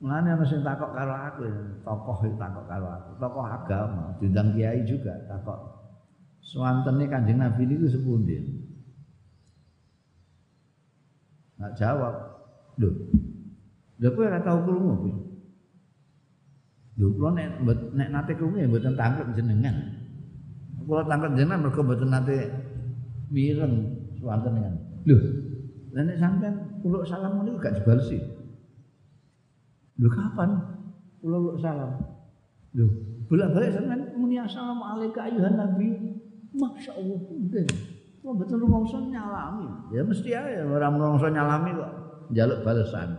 Mulane ana takok karo aku, tokoh itu takok karo aku, tokoh agama, diundang kiai juga takok Swantene Kanjeng Nabi niku sepundi? Enggak jawab. Lho. Lha kowe ora tau krungu kuwi. Lho kula nek nek nate krungu ya mboten tangkep jenengan. Kula tangkep jenengan mergo mboten nate mireng swanten kan. Lho. Lah nek sampean kula salam niku gak dibalesi. Lho kapan kula salam? Lho, bolak-balik sampean muni assalamualaikum ayuhan nabi. Masya Allah, mungkin. Wah betul rumongso nyalami. Ya mesti aja orang rumongso nyalami kok jaluk balasan.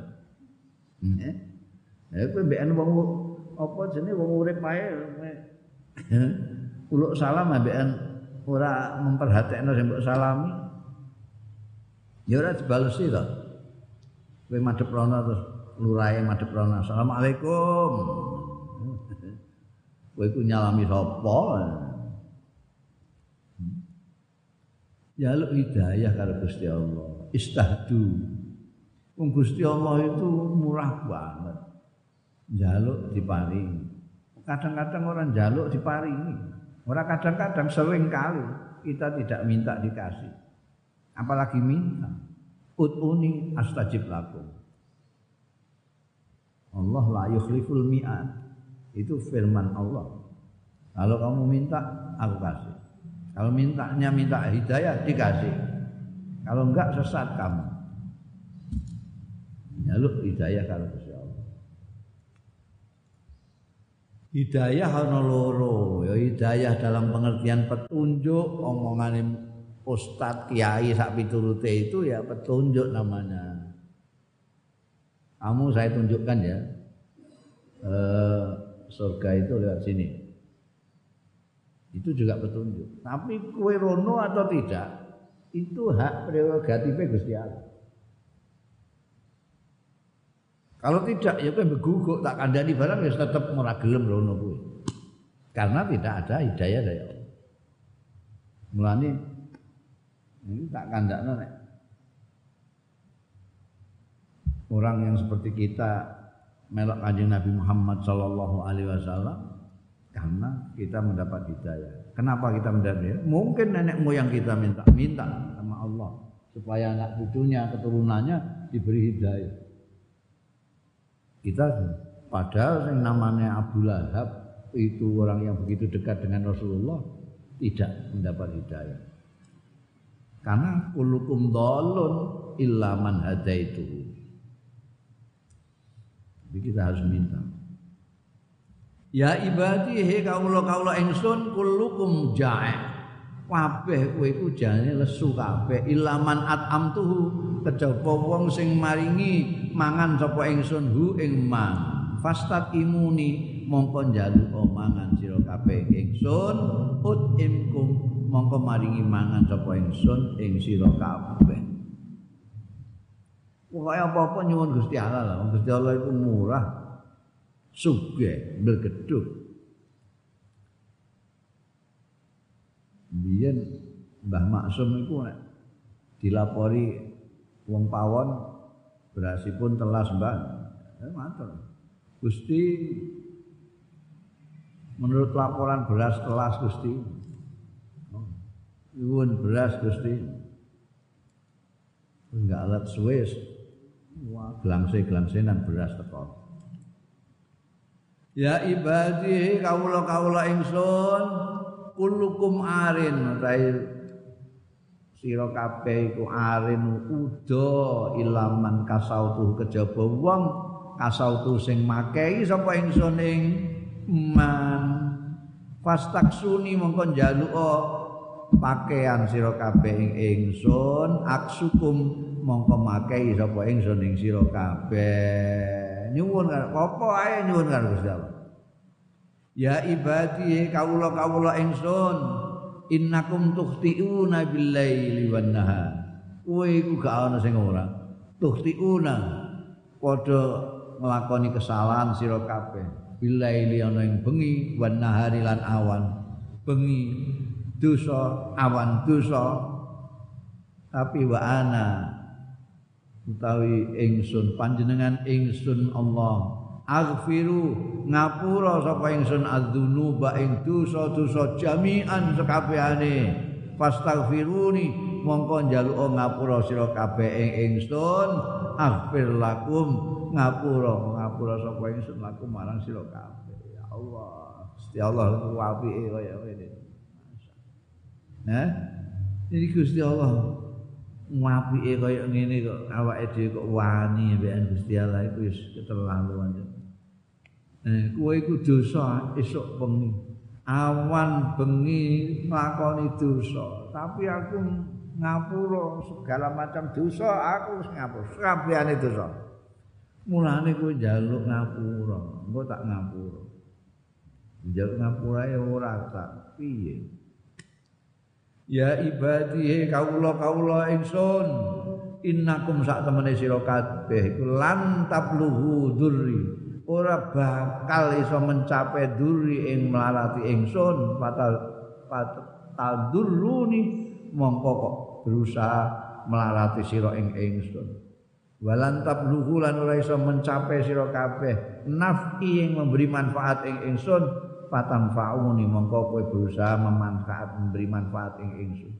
Hmm. Eh? Ya kowe mbek wong apa jenenge wong urip wae uluk salam mbek ora memperhatekno sing mbok salami. Ya ora dibalesi to. Kowe madhep rono terus lurahe madhep rono. Assalamualaikum. Kowe iku nyalami sapa? jaluk hidayah karo Gusti Allah istahdu wong Gusti Allah itu murah banget. Jaluk diparingi. Kadang-kadang orang jaluk diparingi. Orang kadang-kadang sering kali kita tidak minta dikasih. Apalagi minta. Utuni astajib lakum. Allah la yukhliful mi'ad. Itu firman Allah. Kalau kamu minta aku kasih. Kalau mintanya minta hidayah dikasih. Kalau enggak sesat kamu. Nyaluk hidayah kalau Gusti Allah. Hidayah ana loro, ya hidayah dalam pengertian petunjuk omongan ustaz kiai sak piturute itu ya petunjuk namanya. Kamu saya tunjukkan ya. Eh, surga itu lewat sini itu juga petunjuk. Tapi kue rono atau tidak, Itu hak prerogatifnya Gusti Allah. Kalau tidak ya kowe beguguk tak kandani barang ya tetep ora gelem rono kuwi. Karena tidak ada hidayah dari Allah. Mulane ini tak kandakno nek orang yang seperti kita melok kanjeng Nabi Muhammad Shallallahu Alaihi Wasallam karena kita mendapat hidayah. Kenapa kita mendapat hidayah? Mungkin nenek moyang kita minta minta sama Allah supaya anak cucunya keturunannya diberi hidayah. Kita padahal yang namanya Abu Lahab itu orang yang begitu dekat dengan Rasulullah tidak mendapat hidayah. Karena kulukum dolun illa man hadaitu. Jadi kita harus minta. Ya ibadi he kaulo kaulo engsun kulukum jae. Kabeh kowe iku jane lesu kabeh ilaman atamtuhu kejaba wong sing maringi mangan sapa ingsun hu ing man. imuni mongko njaluk mangan sira kabeh ingsun ut imkum mongko maringi mangan sapa ingsun ing sira kabeh. Pokoke apa-apa nyuwun Gusti Allah lah. Gusti Allah itu murah, sugih, bergeduk. biyen Mbah Maksum iku nek dilapori wong pawon berasipun telas Mbah. Eh matur. Gusti menurut laporan beras telas Gusti. Oh, beras Gusti. Enggak alat suwes. Wah, gelangse-gelangsenan beras teko. Ya ibadi kawula-kawula ingsun kullukum arin utahe sira kabeh iku arin uda ilaman kasautu kejaba wong kasautu sing makehi sapa ingsun ing man. Fastaksuni mongko njaluka pakaian sira kabeh ing ingsun aksukum mongko makehi sapa ingsun ing sira kabeh. Nyuwun apa ae nyuwun karo Gusti Allah? Ya ibadi kawula-kawula ingsun innakum tukhtiuna billaili wan nahar. Kowe iku gak ana sing ora. Tukhtiuna padha nglakoni kesalahan sira kabeh. Billaili ana ing bengi wan nahari lan awan. Bengi dosa, awan dosa. Tapi wa ana utawi ingsun panjenengan ingsun Allah aghfiru ngapura sapa ingsun adzunuba ing dosa-dosa jami'an sekabehane fastaghfiruni mongko njaluk ngapura sira kabeh ing ingsun. Aghfir lakum ngapura ngapura sapa ingsun lakum marang sira kabeh. Ya Allah Gusti Allah apike kaya ngene. Nah, ini Gusti Allah ngapike kaya ngene kok awake dhewe kok wani mbekan Gusti Allah iku wis keterlaluan. Eh, kowe iku dosa esuk bengi. Awan bengi nglakoni dosa, tapi aku ngapura segala macam dosa, aku wis ngapura kabehane dosa. Mulane kowe njaluk ngapura, engko tak ngapura. Njaluk ngapura ya ora tak piye. Ya ibadi kaula-kaula ingsun innakum sak temene sira kabeh iku lan tabluhu ora bakal iso mencapai duri ing melarati ingsun fatal tadurruni mongko kok berusaha melarati sira ing ingsun. Walan tabluhu lan ora iso mencapai sira kabeh nafi yang memberi manfaat ing ingsun patang fauni mongko kowe berusaha memanfaat memberi manfaat ing ingsun.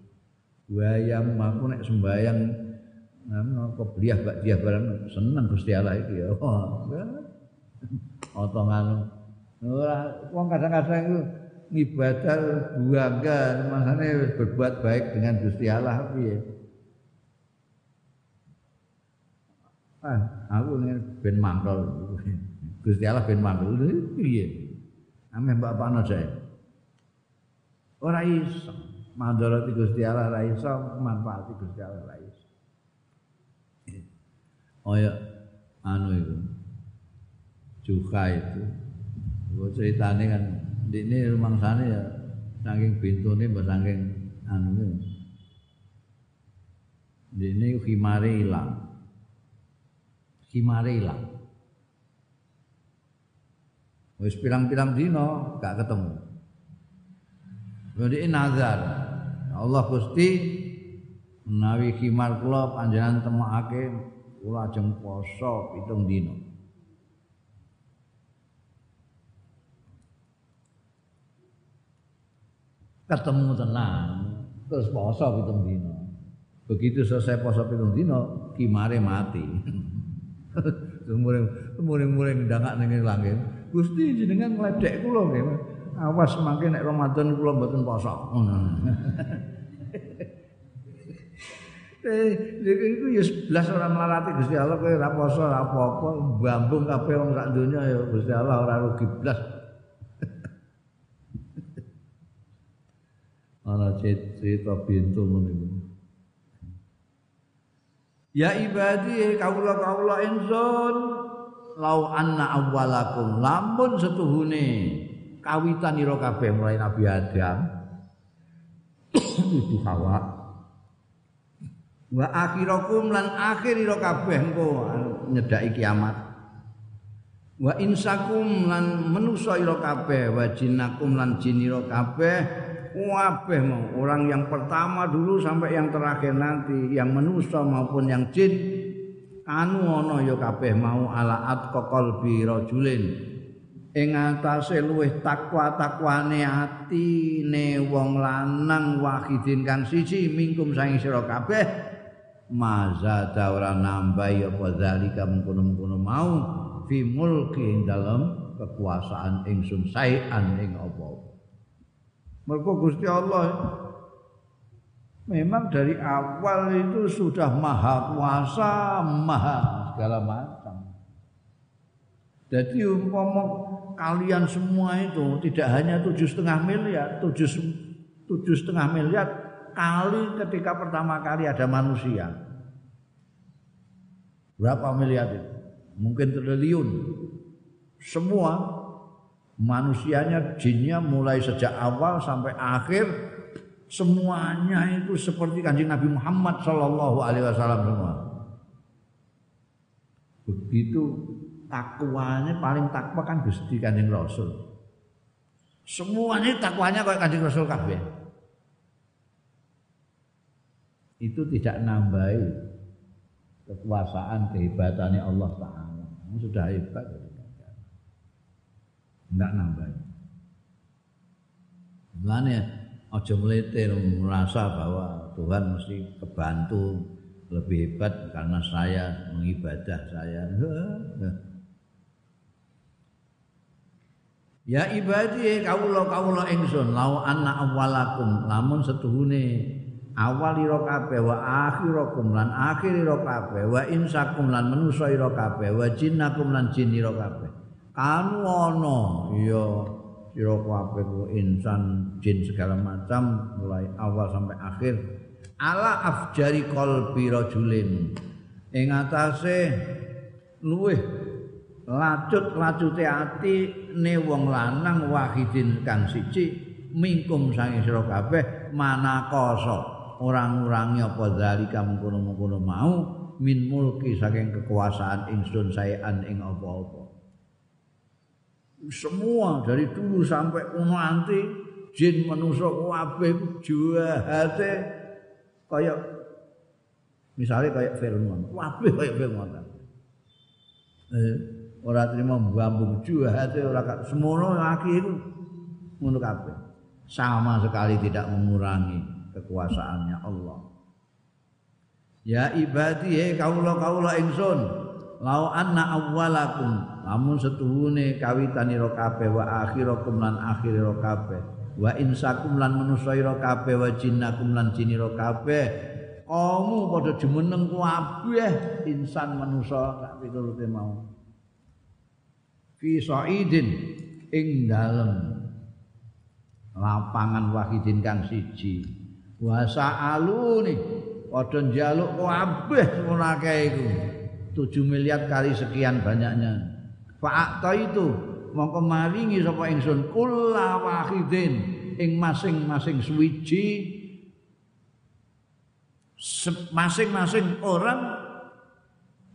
Wayam aku nek sembayang ngono beliah bak dia barang seneng Gusti Allah iki ya <laughs> oh, otongan ora wong kadang-kadang itu ngibadah bangga makane berbuat baik dengan Gusti Allah piye? Ah aku ingin ben mangkol Gusti Allah ben mangkol piye? Ame mbak Pak saya ora iso mandoroti Gusti Allah ora iso manfaati Gusti Allah ora iso. Ya anu itu juga itu gue ceritanya kan di ini rumah sana ya saking pintu ini saking anu ini Dene khimare ilang. Khimare ilang. Wis pirang-pirang dino gak ketemu. Jadi nazar. Allah Gusti menawi khimar kula panjenengan temokake kula ajeng poso pitung dino. Ketemu tenang, terus poso pitung dino. Begitu selesai poso pitung dino, kimare mati. <laughs> Muring-muring ndangak ning langit. Gusti jenengan ngledek kula nggih. Awas mangke nek Ramadan kula mboten poso. <laughs> Eh, iku ya sebelas orang melarati Gusti Allah kowe ora poso ora apa-apa, bambung kabeh wong sak donya ya Gusti Allah ora rugi blas. Ana cerita pintu ngono Ya ibadi kaula-kaula ingsun lau anna awwalakum lamun setuhune kawitan ira kabeh mulai Nabi Adam Ibu Hawa wa akhirakum lan akhir ira kabeh engko nyedaki kiamat. Wa insakum lan manusa ira kabeh wa jinnakum lan jin ira kabeh kabeh mau. Orang yang pertama dulu sampai yang terakhir nanti. Yang manusa maupun yang jin. Anu ana ya kabeh mau ala atqa qalbi rajulin. Ing atase luweh takwa-takwane atine wong lanang wahidin kang siji mingkum saing sira kabeh. Maza ora nambahi apa zalika mengkono-mengkono mau. Fi mulki dalam kekuasaan ingsun saean ing apa-apa. Mergo Gusti Allah memang dari awal itu sudah maha kuasa, maha segala macam. Jadi umpama kalian semua itu tidak hanya tujuh setengah miliar, tujuh tujuh setengah miliar kali ketika pertama kali ada manusia. Berapa miliar itu? Mungkin triliun. Semua manusianya, jinnya mulai sejak awal sampai akhir semuanya itu seperti kanjeng Nabi Muhammad Shallallahu Alaihi Wasallam semua. Begitu takwanya paling takwa kan Gusti kanjeng Rasul. Semuanya takwanya kayak kanjeng Rasul kabeh. Itu tidak nambahi kekuasaan kehebatannya Allah Taala. Sudah hebat. Enggak nambah. Mulane aja mlete merasa bahwa Tuhan mesti kebantu lebih hebat karena saya mengibadah saya. <laughs> Ya ibadi kawula kawula ingsun lau anna awwalakum lamun setuhune awal ira kabeh wa akhirakum lan akhir ira kabeh wa insakum lan manusa kabeh wa jinnakum lan jin ira kabeh kanu ana ya sira kabeh insan jin segala macam mulai awal sampai akhir. Ala afjari qalbi rajulin. Ing atase luweh lacut-lacute ati ne wong lanang wahidin kang siji mingkum sange sira kabeh manakoso orang-orangi apa zalika mengkono-mengkono mau min mulki saking kekuasaan ingsun saean ing apa-apa semua dari dulu sampai kuno anti jin manusia kabeh juahate kayak misalnya kayak Firman. Kabeh kayak Firman? Eh ora terima mbambung juahate ora semono lagi itu. Ngono kabeh. Sama sekali tidak mengurangi kekuasaannya Allah. Ya ibadi he kaula kaula ingsun lau anna awwalakum lamun setuhune kawitanira kabeh wa akhirakum lan akhirira kabeh. Wa insakum lan manusaira kabeh wa jinnakum lan jinira kabeh. Kamu padha jumeneng kabeh insan manusa sak pitulute mau. Fi sa'idin ing dalem lapangan wahidin kang siji. Wa sa'aluni padha njaluk kabeh ngono akeh iku. 7 miliar kali sekian banyaknya Fa'akta itu mongko maringi sapa ingsun? Kula wahidin. Ing masing-masing suwiji. Masing-masing orang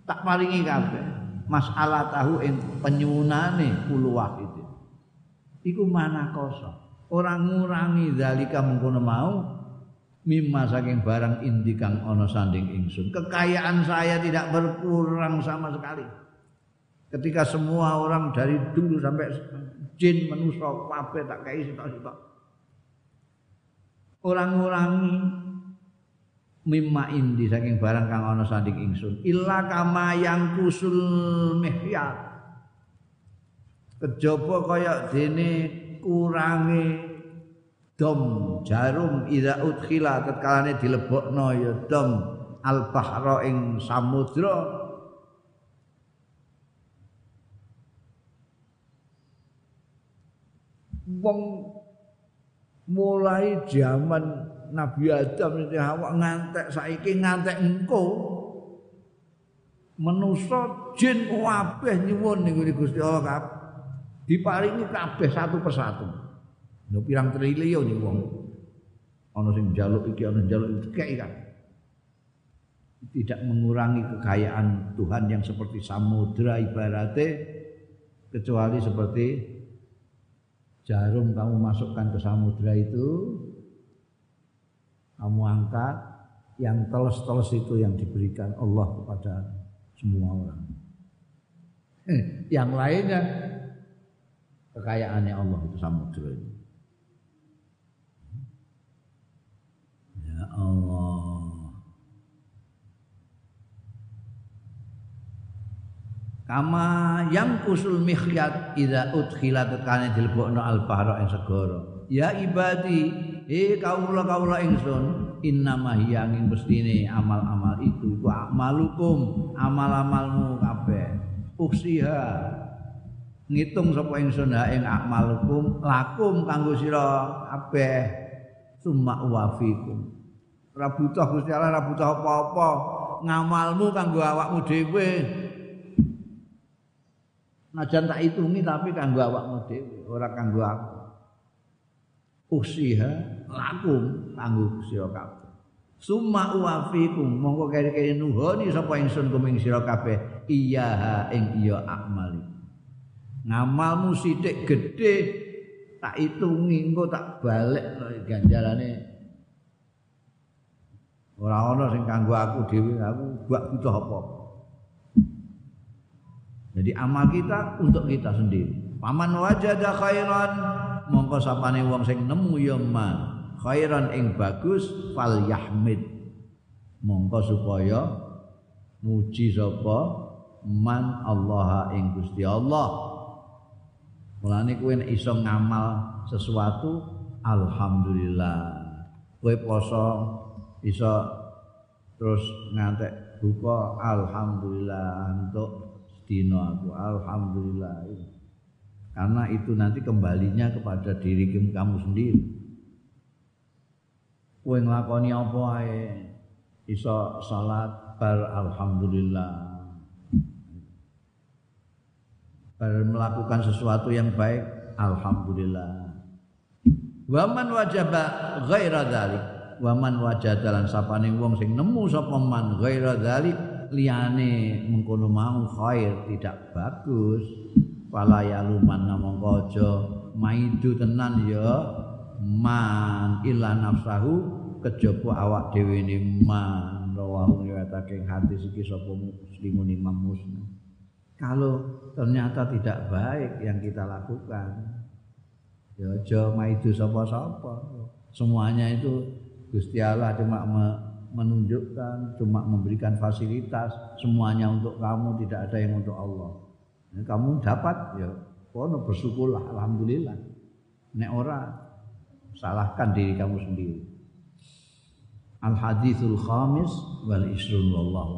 tak paringi kabeh. Masalah tahu ing penyunane kulu itu iku mana kosong. Orang ngurangi dalika mengkono mau mimma saking barang indi kang ana sanding ingsun. Kekayaan saya tidak berkurang sama sekali ketika semua orang dari dulu sampai jin manusia kabeh tak kai sitok-sitok. Orang ngurangi mimma indi saking barang kang ana sanding ingsun. Illa kama yang kusul mihyat kejaba kaya dene kurange dom jarum ida udkhila tetkalane dilebokno ya dom al bahra ing samudra wong mulai zaman Nabi Adam itu Hawa ngantek saiki ngantek engko. Menusa jin kabeh nyuwun niku Gusti Allah kabeh diparingi kabeh satu persatu. Lho pirang triliun nih wong. Ana sing njaluk iki ana njaluk iki kek kan tidak mengurangi kekayaan Tuhan yang seperti samudra ibaratnya kecuali seperti jarum kamu masukkan ke samudra itu kamu angkat yang teles-teles itu yang diberikan Allah kepada semua orang. Eh, yang lainnya kekayaannya Allah itu samudra itu. Ya Allah. Kama yang kusul mikhyat idza udkhilat kana dilebokno al-bahra ing segara. Ya ibadi, eh kaula kaula ingsun, innama hiya angin mestine amal-amal itu iku amalukum, amal-amalmu kabeh. Uksiha ngitung sapa ingsun ha ing amalukum lakum kanggo sira kabeh summa wafikum. Ora butuh Gusti Allah, ora butuh apa-apa. Ngamalmu kanggo awakmu dhewe. Najan tak hitungi tapi kanggo awakmu dhewe, ora kanggo aku. Usiha lakum kanggo sira kabeh. Summa uwafikum monggo kere-kere nuhoni sapa ingsun kuming sira kabeh iya ing iya akmali. Ngamalmu sithik gedhe tak hitungi engko tak balik ganjarane ora ana sing kanggo aku dhewe aku buat butuh apa Jadi amal kita untuk kita sendiri. Paman wajada khairan mongko sapane wong sing nemu ya man khairan ing bagus fal yahmid. Mongko supaya muji sapa man Allah ing Gusti Allah. Mulane kowe nek iso ngamal sesuatu alhamdulillah. Kowe poso iso terus ngantek buka alhamdulillah untuk dino aku. Alhamdulillah. Karena itu nanti kembalinya kepada diri kamu sendiri. Kowe nglakoni apa ae? Iso salat bar alhamdulillah. Bar melakukan sesuatu yang baik alhamdulillah. Waman wajaba ghaira dzalik waman wajadalan sapane wong sing nemu sapa man ghaira dzalik liyane mengkono mau khair tidak bagus. Fala yaluman namung aja maidu tenan ya. Man ila nafsahu kejaba awak dhewe ne man. Rawahu riwayatake hadis iki sapa muslimun Imam Muslim. Kalau ternyata tidak baik yang kita lakukan ya aja maidu sapa-sapa. Semuanya itu Gusti Allah cuma menunjukkan, cuma memberikan fasilitas, semuanya untuk kamu, tidak ada yang untuk Allah. Nah, kamu dapat ya, kono bersyukurlah, alhamdulillah. Nek ora salahkan diri kamu sendiri. Al hadithul khamis wal isrun wallahu